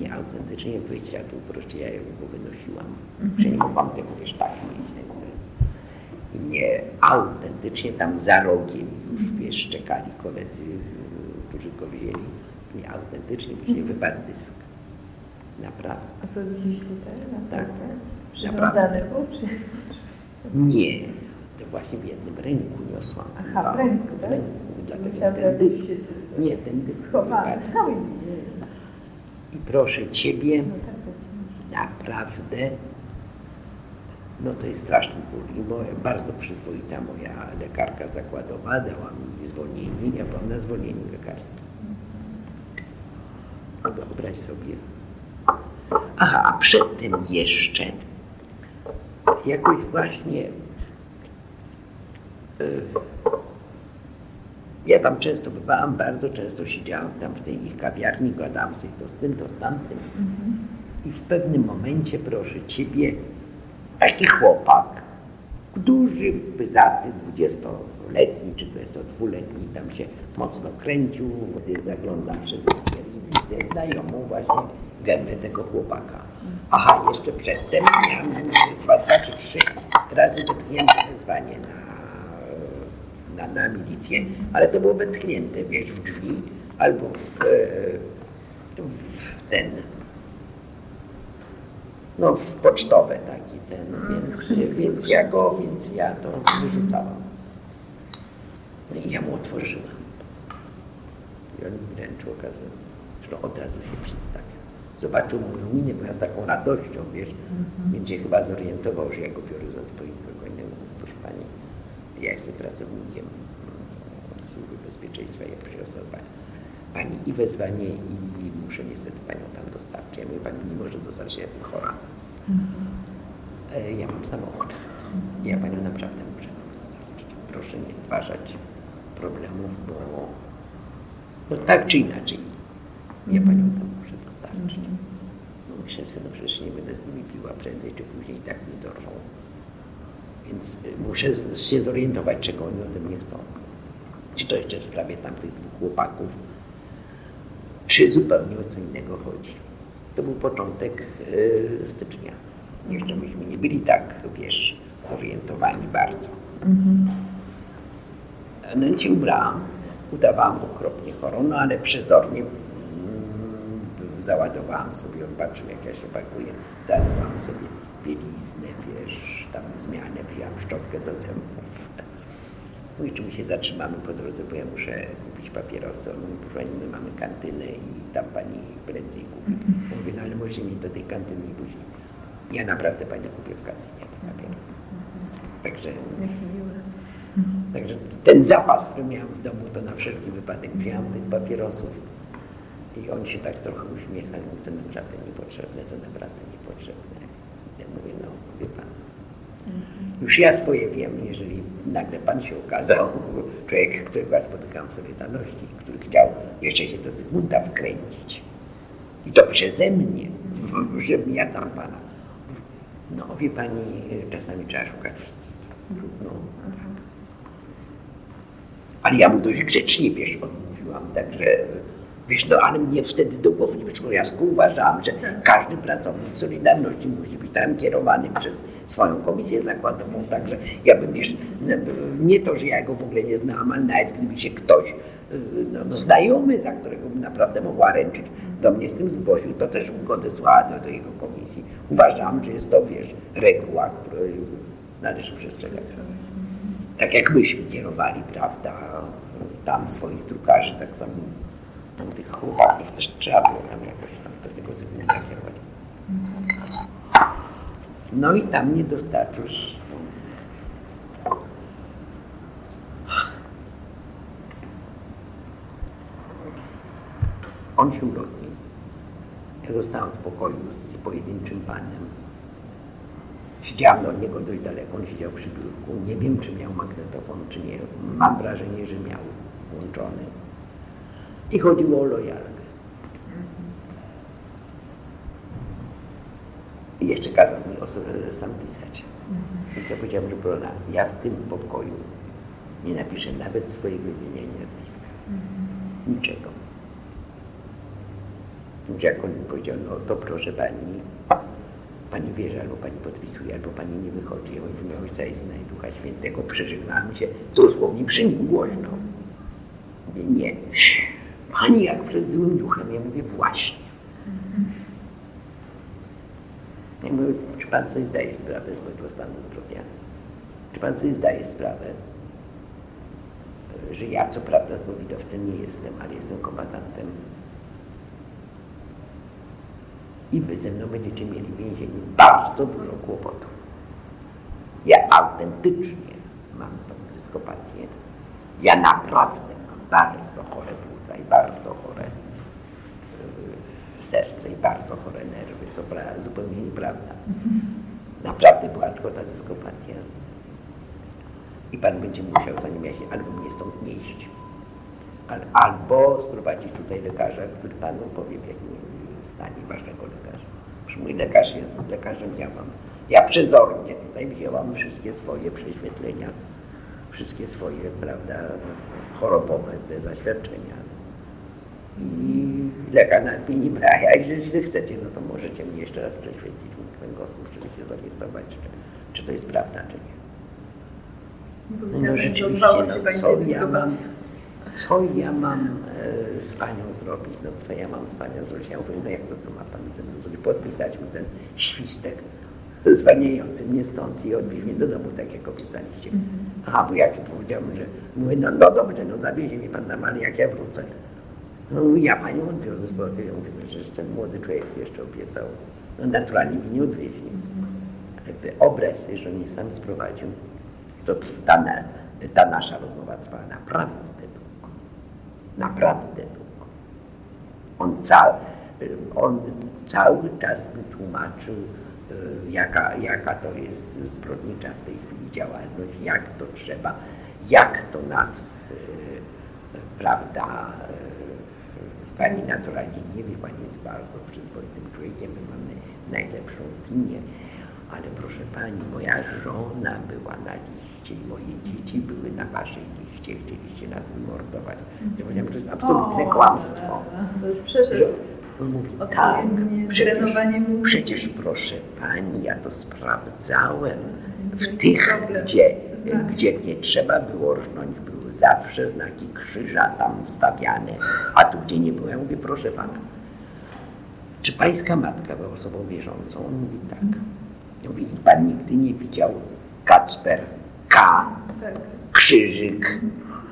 Nie autentycznie wyjścia tu proszę, ja go wynosiłam. Że nie mogłam tego wiesz tak mieć. Nie autentycznie tam za rogiem już wiesz, czekali koledzy, którzy go wzięli. Nie autentycznie, później wypadł dysk. Naprawdę. A to tutaj? Na Tak. Przywiązane było, czy? Nie, to właśnie w jednym ręku niosłam. Aha, w ręku, tak? W ręku, dlatego Myślałam, ten dysk, nie, ten dysk Schowany. wypadł. I proszę Ciebie, No tak, tak. naprawdę, no to jest straszny ból. I moja, bardzo przyzwoita moja lekarka zakładowa dała mi zwolnienie, ja byłam na zwolnieniu lekarskim. A Wyobraź sobie. Aha, a przedtem jeszcze jakoś właśnie y, ja tam często bywałam, bardzo często siedziałam tam w tej ich kawiarni, gadałam sobie to z tym, to z tamtym. I w pewnym momencie, proszę Ciebie, taki chłopak, duży, pyzaty, 20-letni czy 22-letni, tam się mocno kręcił, gdy zaglądam przez widzę znajomą właśnie gębę tego chłopaka. Aha, jeszcze przedtem miałem chyba dwa czy trzy razy wytknięte wezwanie na, na, na milicję, ale to było wytknięte, wiesz, w drzwi albo w, e, w ten, no pocztowe taki ten, więc, więc ja go, więc ja to wyrzucałam. No i ja mu otworzyłam. I on mi wręczył, okazał, że od razu się przedstawia. Zobaczył moją minę, bo ja z taką radością, wiesz, więc się chyba zorientował, że ja go biorę za swojego innego. Proszę Pani, ja jestem pracownikiem mm, Służby Bezpieczeństwa, ja Pani. Pani i wezwanie i muszę niestety Panią tam dostarczyć. Ja mówię, Pani nie może dostarczyć, ja jestem chora. E, Ja mam samochód. Ja Panią naprawdę muszę dostarczyć. Proszę nie stwarzać problemów, bo no tak czy inaczej ja Panią tam muszę dostarczyć. No myślę sobie, no przecież nie będę z nimi piła prędzej czy później i tak mnie dorwą. Więc y, muszę się zorientować, czego oni ode mnie chcą. Czy to jeszcze w sprawie tamtych dwóch chłopaków, czy zupełnie o co innego chodzi. To był początek y, stycznia. Jeszcze myśmy nie byli tak, wiesz, zorientowani bardzo. No więc się ubrałam, udawałam okropnie chorą, no ale przezornie mm, załadowałam sobie, on patrzył jak ja się pakuję, załadowałam sobie bieliznę, wiesz, tam zmianę, wziąłem szczotkę do zębów. Mówi, czy my się zatrzymamy po drodze, bo ja muszę kupić papierosy. On mówi, proszę my mamy kantynę i tam pani prędzej kupi. Mówię, no ale może mi do tej kantyny i później. Ja naprawdę pani kupię w kantynie te papierosy. Także Także ten zapas, który miałem w domu, to na wszelki wypadek wziąłem tych papierosów. I on się tak trochę uśmiechał, mówi, to naprawdę niepotrzebne, to naprawdę niepotrzebne. Ja mówię, no wie pan, już ja swoje wiem, jeżeli nagle pan się okazał, człowiek, którego ja spotykam w Solidarności, który chciał jeszcze się do Zygmunta wkręcić. I to przeze mnie, żebym ja tam pana. No wie pani, czasami trzeba szukać. No, ale ja mu dość grzecznie, wiesz, odmówiłam, także, wiesz, no ale mnie wtedy nie przyszło. Ja uważałam, że każdy pracownik Solidarności musi być tam kierowany przez swoją komisję zakładową, także ja bym, wiesz, nie to, że ja go w ogóle nie znałam, ale nawet gdyby się ktoś, no, no znajomy, za którego bym naprawdę mogła ręczyć, do mnie z tym zgłosił, to też bym go odesłała do, do jego komisji. Uważam, że jest to, wiesz, reguła, której należy przestrzegać tak jak myśmy kierowali, prawda, tam swoich drukarzy, tak samo tam tych chłopaków też trzeba było tam jakoś tam do tego Zygmunta kierować. No i tam nie dostarczysz. On się urodził. Ja zostałam w pokoju z pojedynczym panem. Siedziałam do niego dość daleko, on siedział przy biurku. Nie wiem, czy miał magnetofon, czy nie. Mam wrażenie, że miał włączony. I chodziło o lojalkę. I jeszcze kazał mi o sobie sam pisać. Więc ja powiedziałam, że Brona, ja w tym pokoju nie napiszę nawet swojego imienia i nazwiska. Niczego. Jak on mi powiedział, no to proszę pani, pani bierze albo pani podpisuje, albo pani nie wychodzi. Ja mówię, Ojca i Syna i Ducha Świętego przeżegnałem się dosłownie przy nim głośno. Mówię, nie. Pani jak przed złym duchem. Ja mówię, właśnie. Ja mówię, czy pan sobie zdaje sprawę z mojego stanu zdrowia? Czy pan sobie zdaje sprawę, że ja co prawda zbowidowcem nie jestem, ale jestem kombatantem i wy ze mną będziecie mieli w więzieniu bardzo dużo kłopotów. Ja autentycznie mam tą dyskopatię. Ja naprawdę mam bardzo chore płuca i bardzo chore yy, serce i bardzo chore nerwy, co pra, zupełnie nieprawda. Naprawdę była ta dyskopatia. I Pan będzie musiał, zanim ja się, albo mnie stąd nieść, albo sprowadzić tutaj lekarza, który Panu powie w jakim stanie ważnego lekarza. Przecież mój lekarz jest lekarzem, ja mam. Ja przezornie tutaj wzięłam wszystkie swoje prześwietlenia, wszystkie swoje, prawda, chorobowe te zaświadczenia. I lekarz nawet mi nie brał, a jeżeli chcecie, no to możecie mnie jeszcze raz prześwietlić mój kręgosłup, żeby się zorientować, czy, czy to jest prawda, czy nie. No rzeczywiście, no, co ja mam, co ja mam e, z Panią zrobić, no co ja mam z Panią zrobić? Ja mówię, no jak to, co ma Pani ze mną zrobić? Podpisać mi ten świstek zwalniający mnie stąd i odwieźć mnie do domu, tak jak obiecaliście. Mm -hmm. Aha, bo jak powiedziałem, że mówię, no, no dobrze, no zawiezie mi Pan na Mali, jak ja wrócę. No ja Panią odwiozę z powrotem. Ja mówię, że ten młody człowiek jeszcze obiecał. No naturalnie mi nie odwieźli. Wyobraź sobie, że mnie sam sprowadził. To ta, ta nasza rozmowa trwała naprawdę naprawdę długo. On, cał, on cały czas mi tłumaczył, e, jaka, jaka to jest zbrodnicza w tej chwili działalność, jak to trzeba, jak to nas, e, prawda, e, pani naturalnie nie wie, pani jest bardzo przyzwoitym człowiekiem, my mamy najlepszą opinię, ale proszę pani, moja żona była na liście i moje dzieci były na waszej liście, chcieliście nas wymordować. Ja powiedziałem, że to jest absolutne o, kłamstwo. To już przeszedł. On mówi, tak, przecież, przecież proszę pani, ja to sprawdzałem. W tych, gdzie, gdzie nie trzeba było rżnąć, zawsze znaki krzyża tam stawiane, a tu, gdzie nie było, ja mówię, proszę pana, czy pańska matka była osobą wierzącą? On mówi, tak. Mówi, pan nigdy nie widział Kacper K, krzyżyk,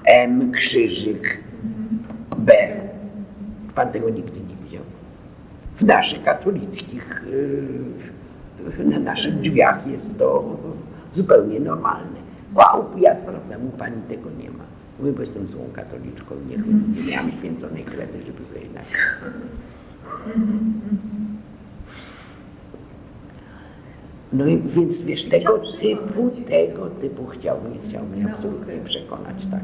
M, krzyżyk, B. Pan tego nigdy nie widział. W naszych katolickich, y, na naszych drzwiach jest to zupełnie normalne. Wow, ja sprawdzam, u pani tego nie ma. Mówię, bo jestem złą katoliczką, nie, nie miałam święconej kredy, żeby sobie. No i więc wiesz, tego typu, tego typu chciał mnie, chciał mnie absolutnie przekonać, tak.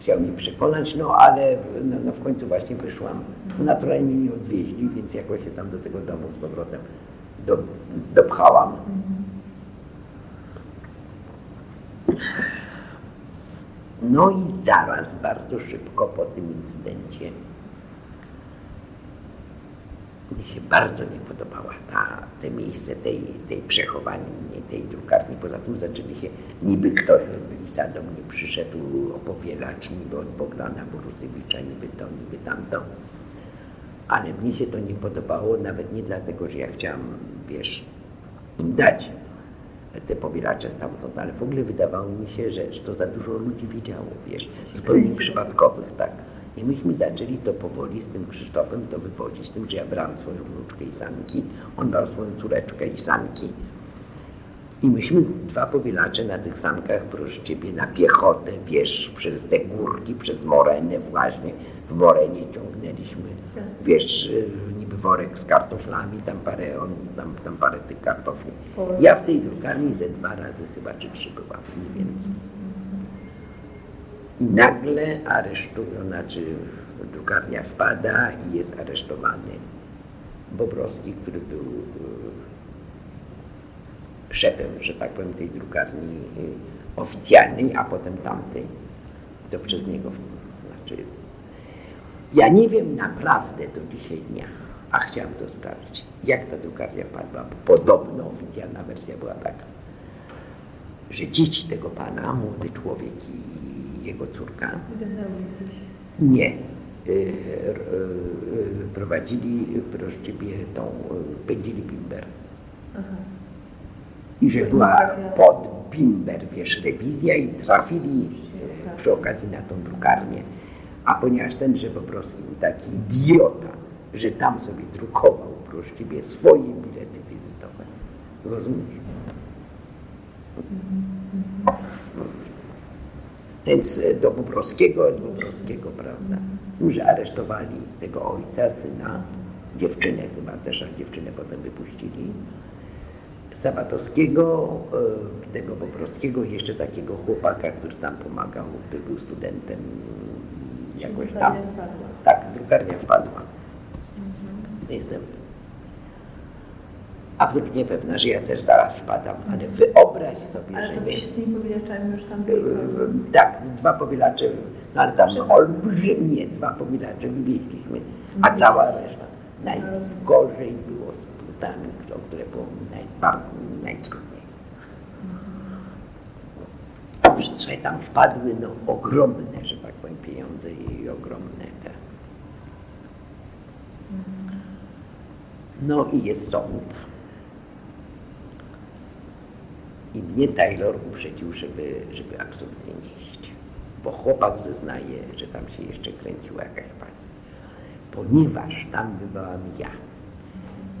Chciał mnie przekonać, no ale no, no w końcu właśnie wyszłam. No, naturalnie mnie odwieźli, więc jakoś się tam do tego domu z powrotem do, dopchałam. No i zaraz, bardzo szybko po tym incydencie mi się bardzo nie podobała ta, te miejsce tej, tej przechowania mnie, tej drukarni. Poza tym zaczęli się, niby ktoś od Lisa do mnie przyszedł opowielacz, niby od Bogdana Borusewicza, niby to, niby tamto. Ale mnie się to nie podobało, nawet nie dlatego, że ja chciałam, wiesz, im dać te powielacze stamtąd, ale w ogóle wydawało mi się, że, że to za dużo ludzi widziało, wiesz, zupełnie przypadkowych, tak. I myśmy zaczęli to powoli z tym Krzysztofem to wywodzić, z tym, że ja brałam swoją wnuczkę i sanki, on brał swoją córeczkę i sanki. I myśmy dwa powielacze na tych sankach, proszę Ciebie, na piechotę, wiesz, przez te górki, przez morenę właśnie. W morenie ciągnęliśmy, wiesz, niby worek z kartoflami, tam parę, on, tam, tam parę tych kartofli. Ja w tej drukarni ze dwa razy chyba, czy trzy byłam, nie więcej. I nagle aresztują, znaczy drukarnia wpada i jest aresztowany Bobrowski, który był e, szefem, że tak powiem, tej drukarni e, oficjalnej, a potem tamtej. To przez niego, znaczy Ja nie wiem naprawdę do dzisiaj dnia, a chciałem to sprawdzić, jak ta drukarnia padła. Podobno oficjalna wersja była taka, że dzieci tego pana, młody człowiek i jego córka, nie, y, y, prowadzili w Proszczybie tą, y, pędzili bimber. I że była pod bimber, wiesz, rewizja i trafili przy okazji na tą drukarnię. A ponieważ tenże prostu był taki idiota, że tam sobie drukował Proszczybie swoje bilety wizytowe. Rozumiesz? Więc e, do Bobrowskiego, do Bobrowskiego, prawda? Że aresztowali tego ojca, syna, dziewczynę chyba też, a dziewczynę potem wypuścili. Sabatowskiego, e, tego Bobrowskiego i jeszcze takiego chłopaka, który tam pomagał, który był studentem jakoś tam. Tak, drukarnia wpadła. Jestem absolutnie pewna, że ja też zaraz wpadam, ale wyobraź sobie, ale że to nie. z tymi powielaczami już tam byli. Tak, dwa powielacze, no ale tam olbrzymie dwa powielacze wywieźliśmy, a cała reszta. Najgorzej było z płótami, o które było najbardziej, najtrudniej. Słuchaj, tam wpadły no, ogromne, że tak powiem, pieniądze i ogromne te. No i jest sąd. I mnie Taylor uprzedził, żeby, żeby absolutnie nie iść. Bo chłopak zeznaje, że tam się jeszcze kręciła jakaś pani. Ponieważ tam bywałam ja.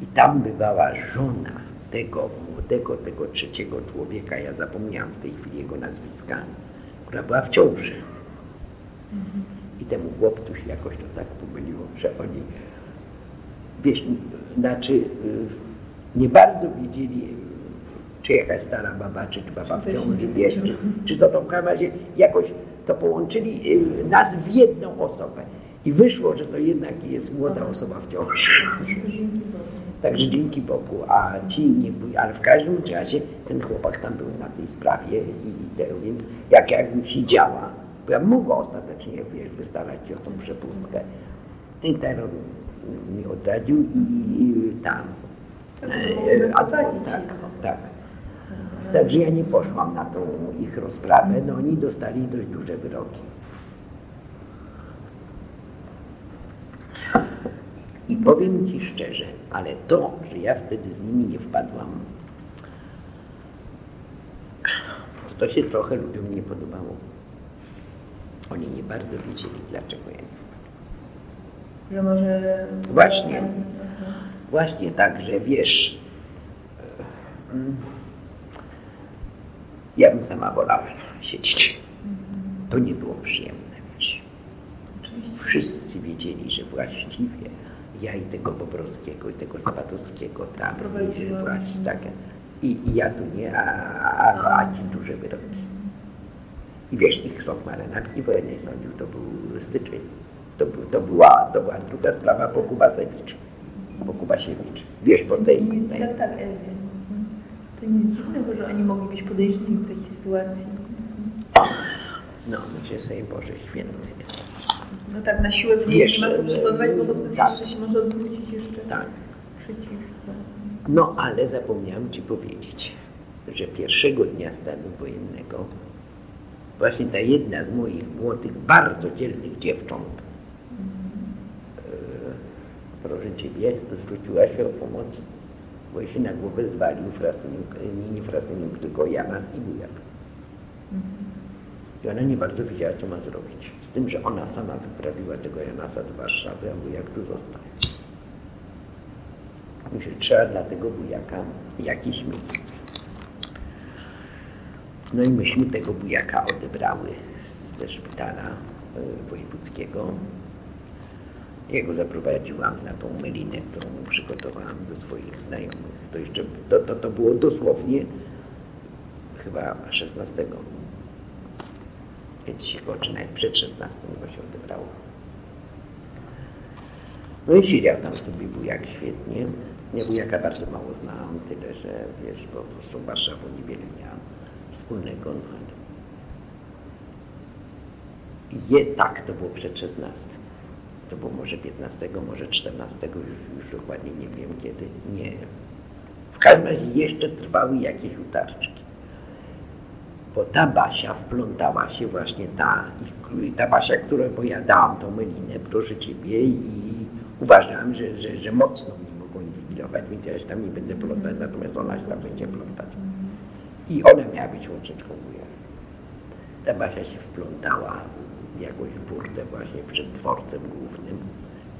I tam bywała żona tego młodego, tego trzeciego człowieka, ja zapomniałam w tej chwili jego nazwiska, która była w ciąży. I temu chłopcu się jakoś to tak pomyliło, że oni, wiesz, znaczy y, nie bardzo wiedzieli, czy jakaś stara baba, czy baba w ciąży, wiesz, czy, czy to w każdym razie jakoś to połączyli y, nas w jedną osobę. I wyszło, że to jednak jest młoda osoba w ciąży. Także dzięki Bogu, a ci nie byli, ale w każdym razie ten chłopak tam był na tej sprawie i te, więc jak jakbym siedziała, bo ja mogła ostatecznie wiesz, wystarać się o tą przepustkę. I terror mi odradził i, tam. E, a, tak, tak. Także ja nie poszłam na tą ich rozprawę, no oni dostali dość duże wyroki. I powiem Ci szczerze, ale to, że ja wtedy z nimi nie wpadłam, to się trochę ludziom nie podobało. Oni nie bardzo wiedzieli, dlaczego ja. Że może... Właśnie, właśnie tak, że wiesz, mm, ja bym sama wolała siedzieć. To nie było przyjemne, wiesz. Wszyscy wiedzieli, że właściwie ja i tego Bobrowskiego, i tego Sabatowskiego tam, i, że właśnie tak, i, i ja tu nie, a, a, a ci duże wyroki. I wiesz, ich sąd marynarki wojennej sądził, to był styczeń. To, to, była, to była druga sprawa po Kubasewicz, po Kubasiewicz. Wiesz, po tej... tej Tak, tak. To nic dziwnego, że oni mogli być podejrzani w takiej sytuacji. No, myślę sobie, Boże Święty. No tak, na siłę Jeszcze, nie ma przygotować, bo to wtedy tak. jeszcze się może odwrócić jeszcze Tak. przeciwko. No, ale zapomniałem Ci powiedzieć, że pierwszego dnia stanu wojennego właśnie ta jedna z moich młodych, bardzo dzielnych dziewcząt, e, proszę Ciebie, zwróciła się o pomoc, bo się na głowę zwalił frasuniuk, nie, nie frasuniuk, tylko Janas i bujak. I ona nie bardzo wiedziała, co ma zrobić. Z tym, że ona sama wyprawiła tego Janasa do Warszawy, a bujak tu został. Myślę, trzeba dla tego bujaka jakieś miejsce. No i myśmy tego bujaka odebrały ze szpitala y, wojewódzkiego. Ja go zaprowadziłam na tą melinę, którą przygotowałam do swoich znajomych. To jeszcze, to, to, to było dosłownie chyba 16. Więc się go, czy nawet przed 16 go się odebrało. No i siedział tam sobie bujak świetnie. Ja bujaka bardzo mało znałam, tyle że wiesz, po prostu Warszawą niewiele miałam wspólnego, no ale je tak, to było przed 16. to było może 15, może 14, już, już dokładnie nie wiem kiedy, nie. W każdym razie jeszcze trwały jakieś utarczki. Bo ta Basia wplątała się właśnie ta, ta Basia, którą pojadałam tą melinę, proszę Ciebie, i uważam, że, że, że mocno mi mogą inwigilować, więc ja się tam nie będę plątać, natomiast ona się tam będzie plątać. I ona miała być łączeczką wuja. Ta Basia się wplątała w jakąś burtę właśnie przed dworcem głównym.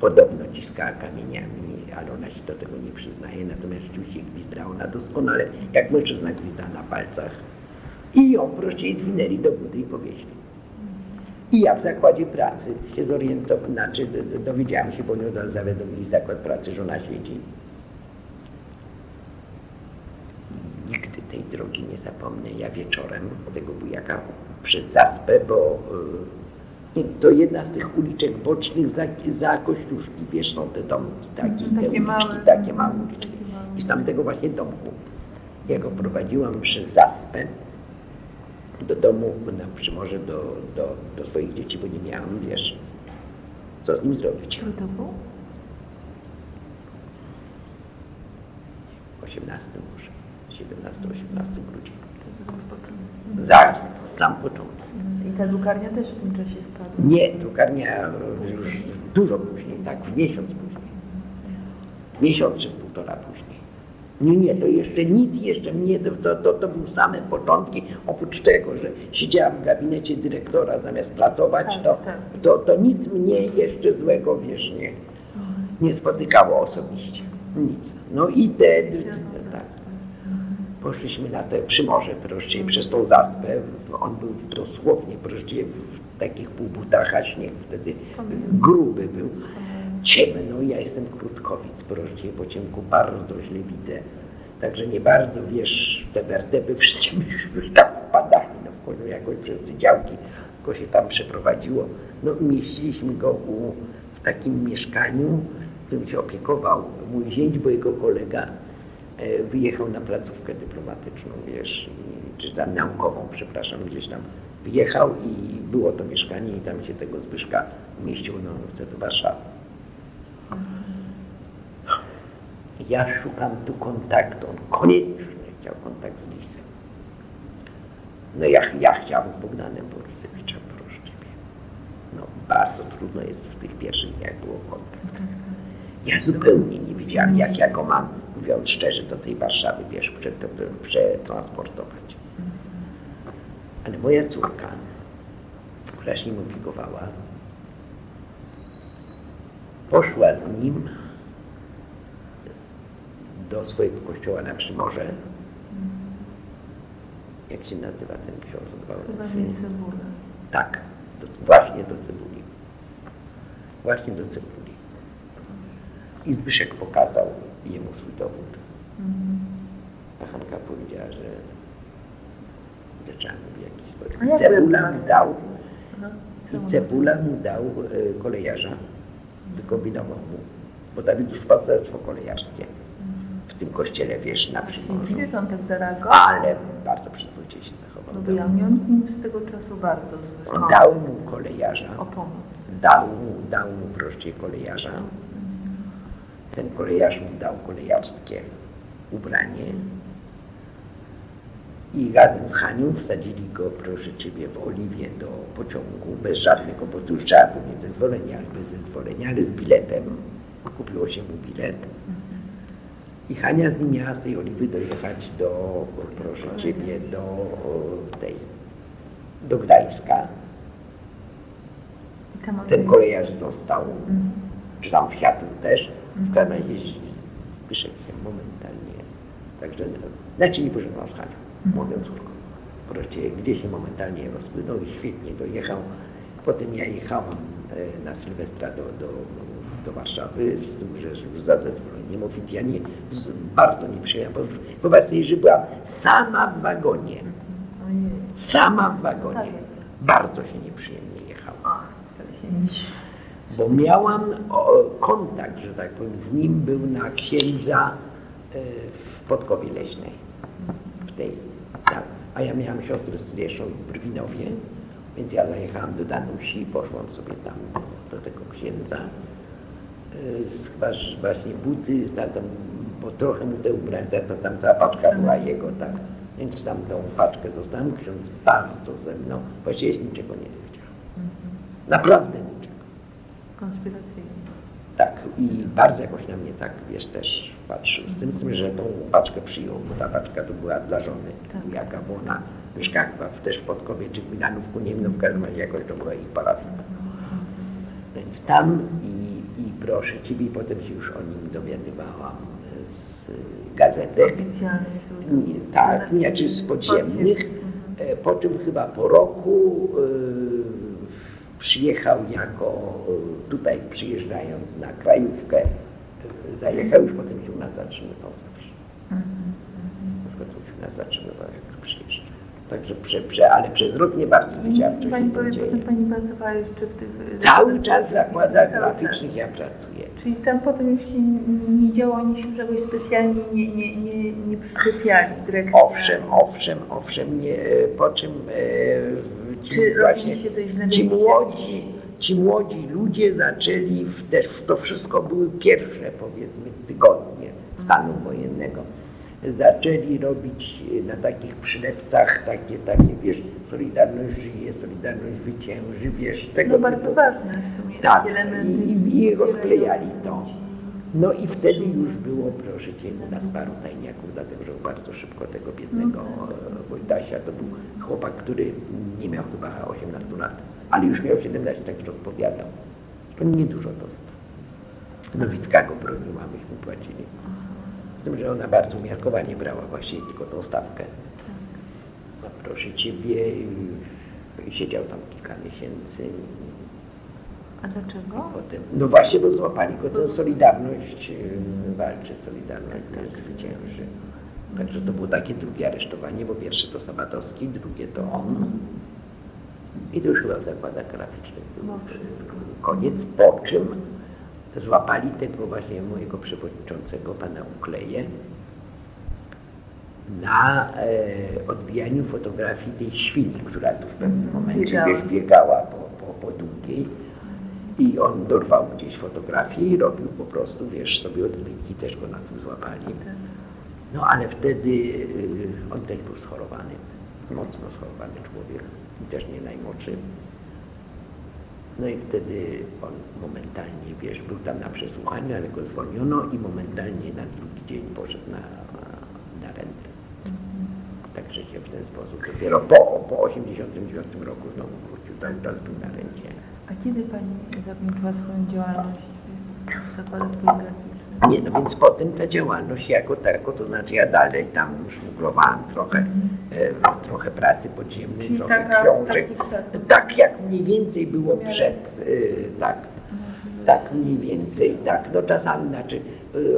Podobno ciskała kamieniami, ale ona się do tego nie przyznaje, natomiast rzeczywiście gwizdała ona doskonale, jak mężczyzna gwizda na palcach. I ją prościej zwinęli do budy i powieźli. I ja w zakładzie pracy się zorientowałem, znaczy dowiedziałam się, bo nie zawiadomili zakład pracy, że ona siedzi. Nigdy tej drogi nie zapomnę. Ja wieczorem tego bujaka przez zaspę, bo y, to jedna z tych uliczek bocznych za, za Kościuszki. Wiesz, są te domki takie, takie te uliczki, małe, takie małe uliczki. I z tamtego właśnie domku. Ja go prowadziłam przez zaspę do domu, na przymorze do, do, do swoich dzieci, bo nie miałam, wiesz, co z nim zrobić. Który to był? 18 może, 17-18 grudzień. Zaraz, sam początek. Ta drukarnia też w tym czasie spadła? Nie, drukarnia już dużo później, tak, w miesiąc później. Miesiąc czy półtora później. Nie, nie, to jeszcze nic, jeszcze mnie, to, to, to były same początki, oprócz tego, że siedziałam w gabinecie dyrektora zamiast pracować, Tak, to, tak. to, to nic mnie jeszcze złego, wiesz, nie, nie spotykało osobiście. Nic. No i te, tak. Poszliśmy na te przymorze proszę, przez tą zaspę. On był dosłownie proszę, w takich półbutach, a śnieg wtedy gruby był. Ciemno, ja jestem krótkowic proszę, po ciemku bardzo źle widzę. Także nie bardzo, wiesz, te wertepy wszyscy już tam wpadali, no w końcu jakoś przez te działki, tylko się tam przeprowadziło. No mieściliśmy go u, w takim mieszkaniu, którym się opiekował mój zięć, bo jego kolega wyjechał na placówkę dyplomatyczną, wiesz, czy tam naukową, przepraszam, gdzieś tam wyjechał i było to mieszkanie i tam się tego Zbyszka umieścił na ulicę do Warszawy. Ja szukam tu kontaktu, on koniecznie chciał kontakt z Lisem. No ja, ja chciałem z Bogdanem Borysewiczem, proszę Ciebie. No bardzo trudno jest w tych pierwszych dniach było kontakt. Ja zupełnie nie wiedziałam, jak ja go mam, mówiąc szczerze, do tej Warszawy, wiesz, prze- przetransportować. Ale moja córka, która się nim opiekowała, poszła z nim do swojego kościoła na Przymorze. Jak się nazywa ten ksiądz od Wałęsy? Tak, do, właśnie do cebuli. Właśnie do cebuli. I Zbyszek pokazał jemu swój dowód. Mhm. A Hanka powiedziała, że że trzeba mu jakiś jak Cebula mu dał No, i cebula mu dał e, kolejarza. Wykombinował mu. Bo tam jest już paserstwo kolejarskie. W tym kościele, wiesz, na Przymorzu. Dziwię, że on tak zareagował. Ale bardzo przyzwoicie się zachował. No ja miałam z tego czasu bardzo zły On dał mu kolejarza. o pomoc. Dał mu, dał mu prościej kolejarza. Ten kolejarz mu dał kolejarskie ubranie. I razem z Hanią wsadzili go, proszę Ciebie, w Oliwie do pociągu, bez żadnego, bo tu trzeba zezwolenie, ale bez zezwolenia, ale z biletem. Kupiło się mu bilet. I Hania z nim miała z tej Oliwy dojechać do, proszę Ciebie, do tej, do Gdańska. Ten kolejarz został, Mhm. czy tam wsiadł też. Razie Zbyszek się momentalnie, także, znaczy nie pożegnał z Hanią, moją córką. Wreszcie gdzieś się momentalnie rozpłynął i świetnie dojechał. Potem ja jechałam e, na Sylwestra do, do, do Warszawy, z tym, że już za zezwoleniem oficjalnie bardzo nie przyjechałam. bo Wyobraź sobie, że była sama w wagonie, Ojej. sama w wagonie. Tak. Bardzo się nieprzyjemnie jechało bo miałam kontakt, że tak powiem, z nim był na księdza e, w Podkowie Leśnej, w tej, tak. a ja miałam siostrę starszą w Brwinowie Więc ja zajechałam do Danusi, poszłam sobie tam do tego księdza. Y, chyba właśnie buty, tam, bo trochę mu te ubrania, to tam cała paczka była jego, tak. Więc tam tą paczkę dostałem, ksiądz bardzo ze mną, właściwie niczego nie wiedział. Naprawdę niczego. Konspiracyjnie. Tak, i bardzo jakoś na mnie tak, wiesz, też patrzył. Z tym, z tym że tą paczkę przyjął, bo ta paczka to była dla żony, Tak. jaka, bo ona mieszkała też w Podkowie czy w Milanówku, nie wiem, w każdym razie jakoś to była ich parafia. Więc tam i, i proszę Ciebie, i potem się już o nim dowiadywałam z gazetek. Nie, Tak, nie, czy z podziemnych. E, Po czym chyba po roku e, przyjechał jako, e, tutaj przyjeżdżając na krajówkę, e, zajechał, już potem się u nas zatrzymywał zawsze. Na przykład się u nas zatrzymywał, jak przyjeżdżał. Także, prze, prze, ale przez rok nie bardzo wiedziała, co się Pani tam powie, dzieje. potem Pani pracowała jeszcze w tych... e, Cały czas w zakładach graficznych ja pracuję. Czyli tam potem już się nie działo, oni się czegoś specjalnie nie, nie, nie, nie przyczepiali dyrekcja. Owszem, owszem, owszem, nie, po czym e, Czy właśnie ci młodzi, ci młodzi ludzie zaczęli w też to wszystko były pierwsze powiedzmy tygodnie stanu wojennego. Zaczęli robić na takich przylepcach takie, takie, wiesz, Solidarność żyje, Solidarność zwycięży, wiesz, tego No bardzo ważne w sumie Tak, i, i rozklejali to. No i wtedy już było, proszę Cię, u nas paru tajniaków, dlatego że bardzo szybko tego biednego e, Wojtasia, to był chłopak, który nie miał chyba 18 lat, ale już miał 17, tak że odpowiadał. On niedużo dostał. Nowicka go broniła, myśmy płacili. Z tym, że ona bardzo umiarkowanie brała właśnie tylko tą stawkę. No proszę Ciebie, siedział tam kilka miesięcy, A dlaczego? Potem, no właśnie, bo złapali go tę Solidarność, yy, walczy Solidarność, tak, zwycięży. Także to było takie drugie aresztowanie, bo pierwsze to Sabatowski, drugie to on. I to już chyba w zakładach graficznych No, koniec, po czym złapali tego właśnie mojego przewodniczącego, pana Ukleje, na e, odbijaniu fotografii tej świni, która tu w pewnym momencie wiesz, biegała po, po, po długiej. I on dorwał gdzieś fotografię i robił po prostu, wiesz, sobie odbitki, też go na tym złapali. No ale wtedy y, on też był schorowany, mocno schorowany człowiek i też nie najmłodszy. No i wtedy on momentalnie, wiesz, był tam na przesłuchaniu, ale go zwolniono i momentalnie na drugi dzień poszedł na, na rentę. Także się w ten sposób dopiero po, po 89 roku znowu wrócił, cały czas był na rencie. A kiedy Pani zakończyła swoją działalność w zakładach poligraficznych? Nie, no więc potem ta działalność jako tako, to znaczy ja dalej tam szmuglowałam trochę, e, trochę prasy podziemnej, Czyli trochę taka- książek, taki tak. jak mniej więcej było przed, e, tak, tak mniej więcej, tak, no czasami, znaczy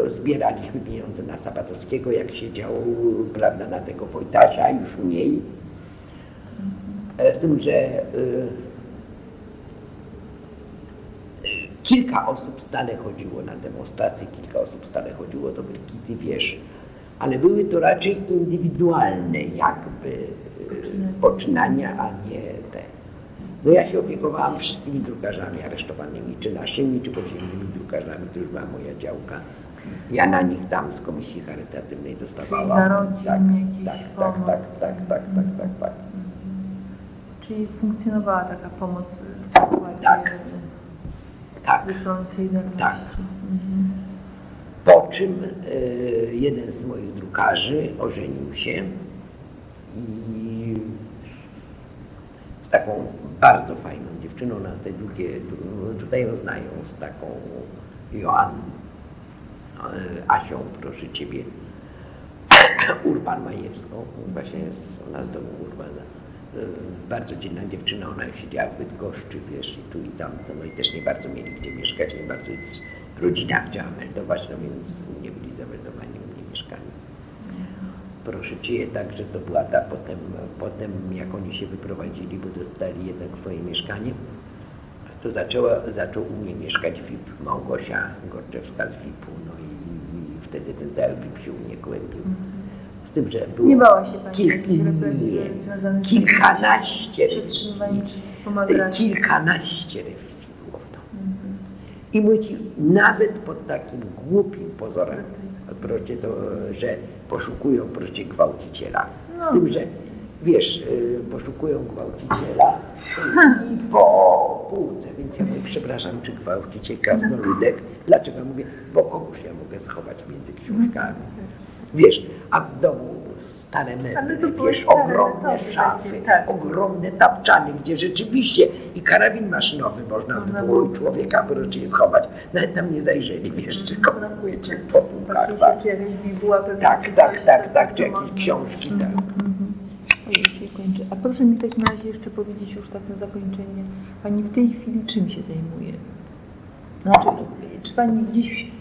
e, zbieraliśmy pieniądze na Sabatowskiego, jak siedział, prawda, na tego Wojtasia, już mniej, E, z tym, że e, kilka osób stale chodziło na demonstracje, kilka osób stale chodziło do Brygity, wiesz, ale były to raczej indywidualne jakby e, poczynania, a nie te. No ja się opiekowałam wszystkimi drukarzami aresztowanymi, czy naszymi, czy podziemnymi drukarzami, to już była moja działka. Ja na nich tam z komisji charytatywnej dostawałam. narodzin tak, jakiś tak, tak, pomoc. tak, tak, tak, tak, tak, tak. Czyli funkcjonowała taka pomoc Tak. Tak. Tak. Po czym e, jeden z moich drukarzy ożenił się i z taką bardzo fajną dziewczyną na te drugie, tutaj ją znają, z taką Joanną, e, Asią, proszę Ciebie, Urban Majewską, właśnie jest ona z domu Urbana. E, Bardzo dzielna dziewczyna, ona siedziała w Bydgoszczy, wiesz, i tu i tam, no i też nie bardzo mieli gdzie mieszkać, nie bardzo rodzina chciała meldować, no więc nie byli zameldowani u mnie mieszkali. Proszę Cię, także to była ta potem, potem jak oni się wyprowadzili, bo dostali jednak swoje mieszkanie, to zaczęła, zaczął u mnie mieszkać VIP Małgosia Gorczewska z VIP-u, no i, i wtedy ten cały VIP się u mnie kłębił. Z tym, że było Nie bała się Pani kilk, nie, kilkanaście. Pomagacie. kilkanaście rewizji było w domu. I mówię nawet pod takim głupim pozorem, procie to, że poszukują procie gwałciciela. Z No. tym, że wiesz, y, poszukują gwałciciela i po półce, więc ja mówię, przepraszam, czy gwałciciel krasnoludek? Dlaczego? Mówię, bo kogoś ja mogę schować między książkami. Wiesz, a w domu stare meble, wiesz, ogromne szafy, tak. ogromne tapczany, gdzie rzeczywiście i karabin maszynowy można było było. człowieka wyrocznie schować. Nawet tam nie zajrzeli, wiesz, czy ko- Brakuje czy tak. po półkach, tak. Tak, tak, tak, tak, czy jakieś książki, tak. Mhm, mhm. A proszę mi w takim razie jeszcze powiedzieć już tak na zakończenie, Pani w tej chwili czym się zajmuje? Znaczy, czy Pani gdzieś, e,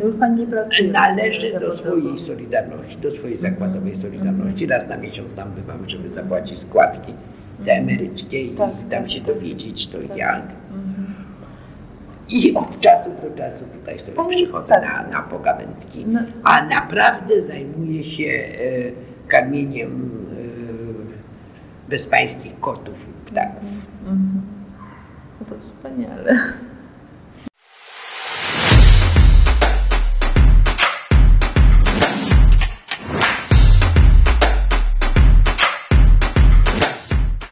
no już Pani nie pracuje? Należy do swojej Solidarności, do swojej zakładowej Solidarności. Raz na miesiąc tam bywam, żeby zapłacić składki te emeryckie i Tak, tam tak. się dowiedzieć co i Tak. jak. Mhm. I od czasu do czasu tutaj sobie jest przychodzę tak. na, na pogawędki, No. a naprawdę zajmuję się e, karmieniem e, bezpańskich kotów i ptaków. Mhm. No to wspaniale.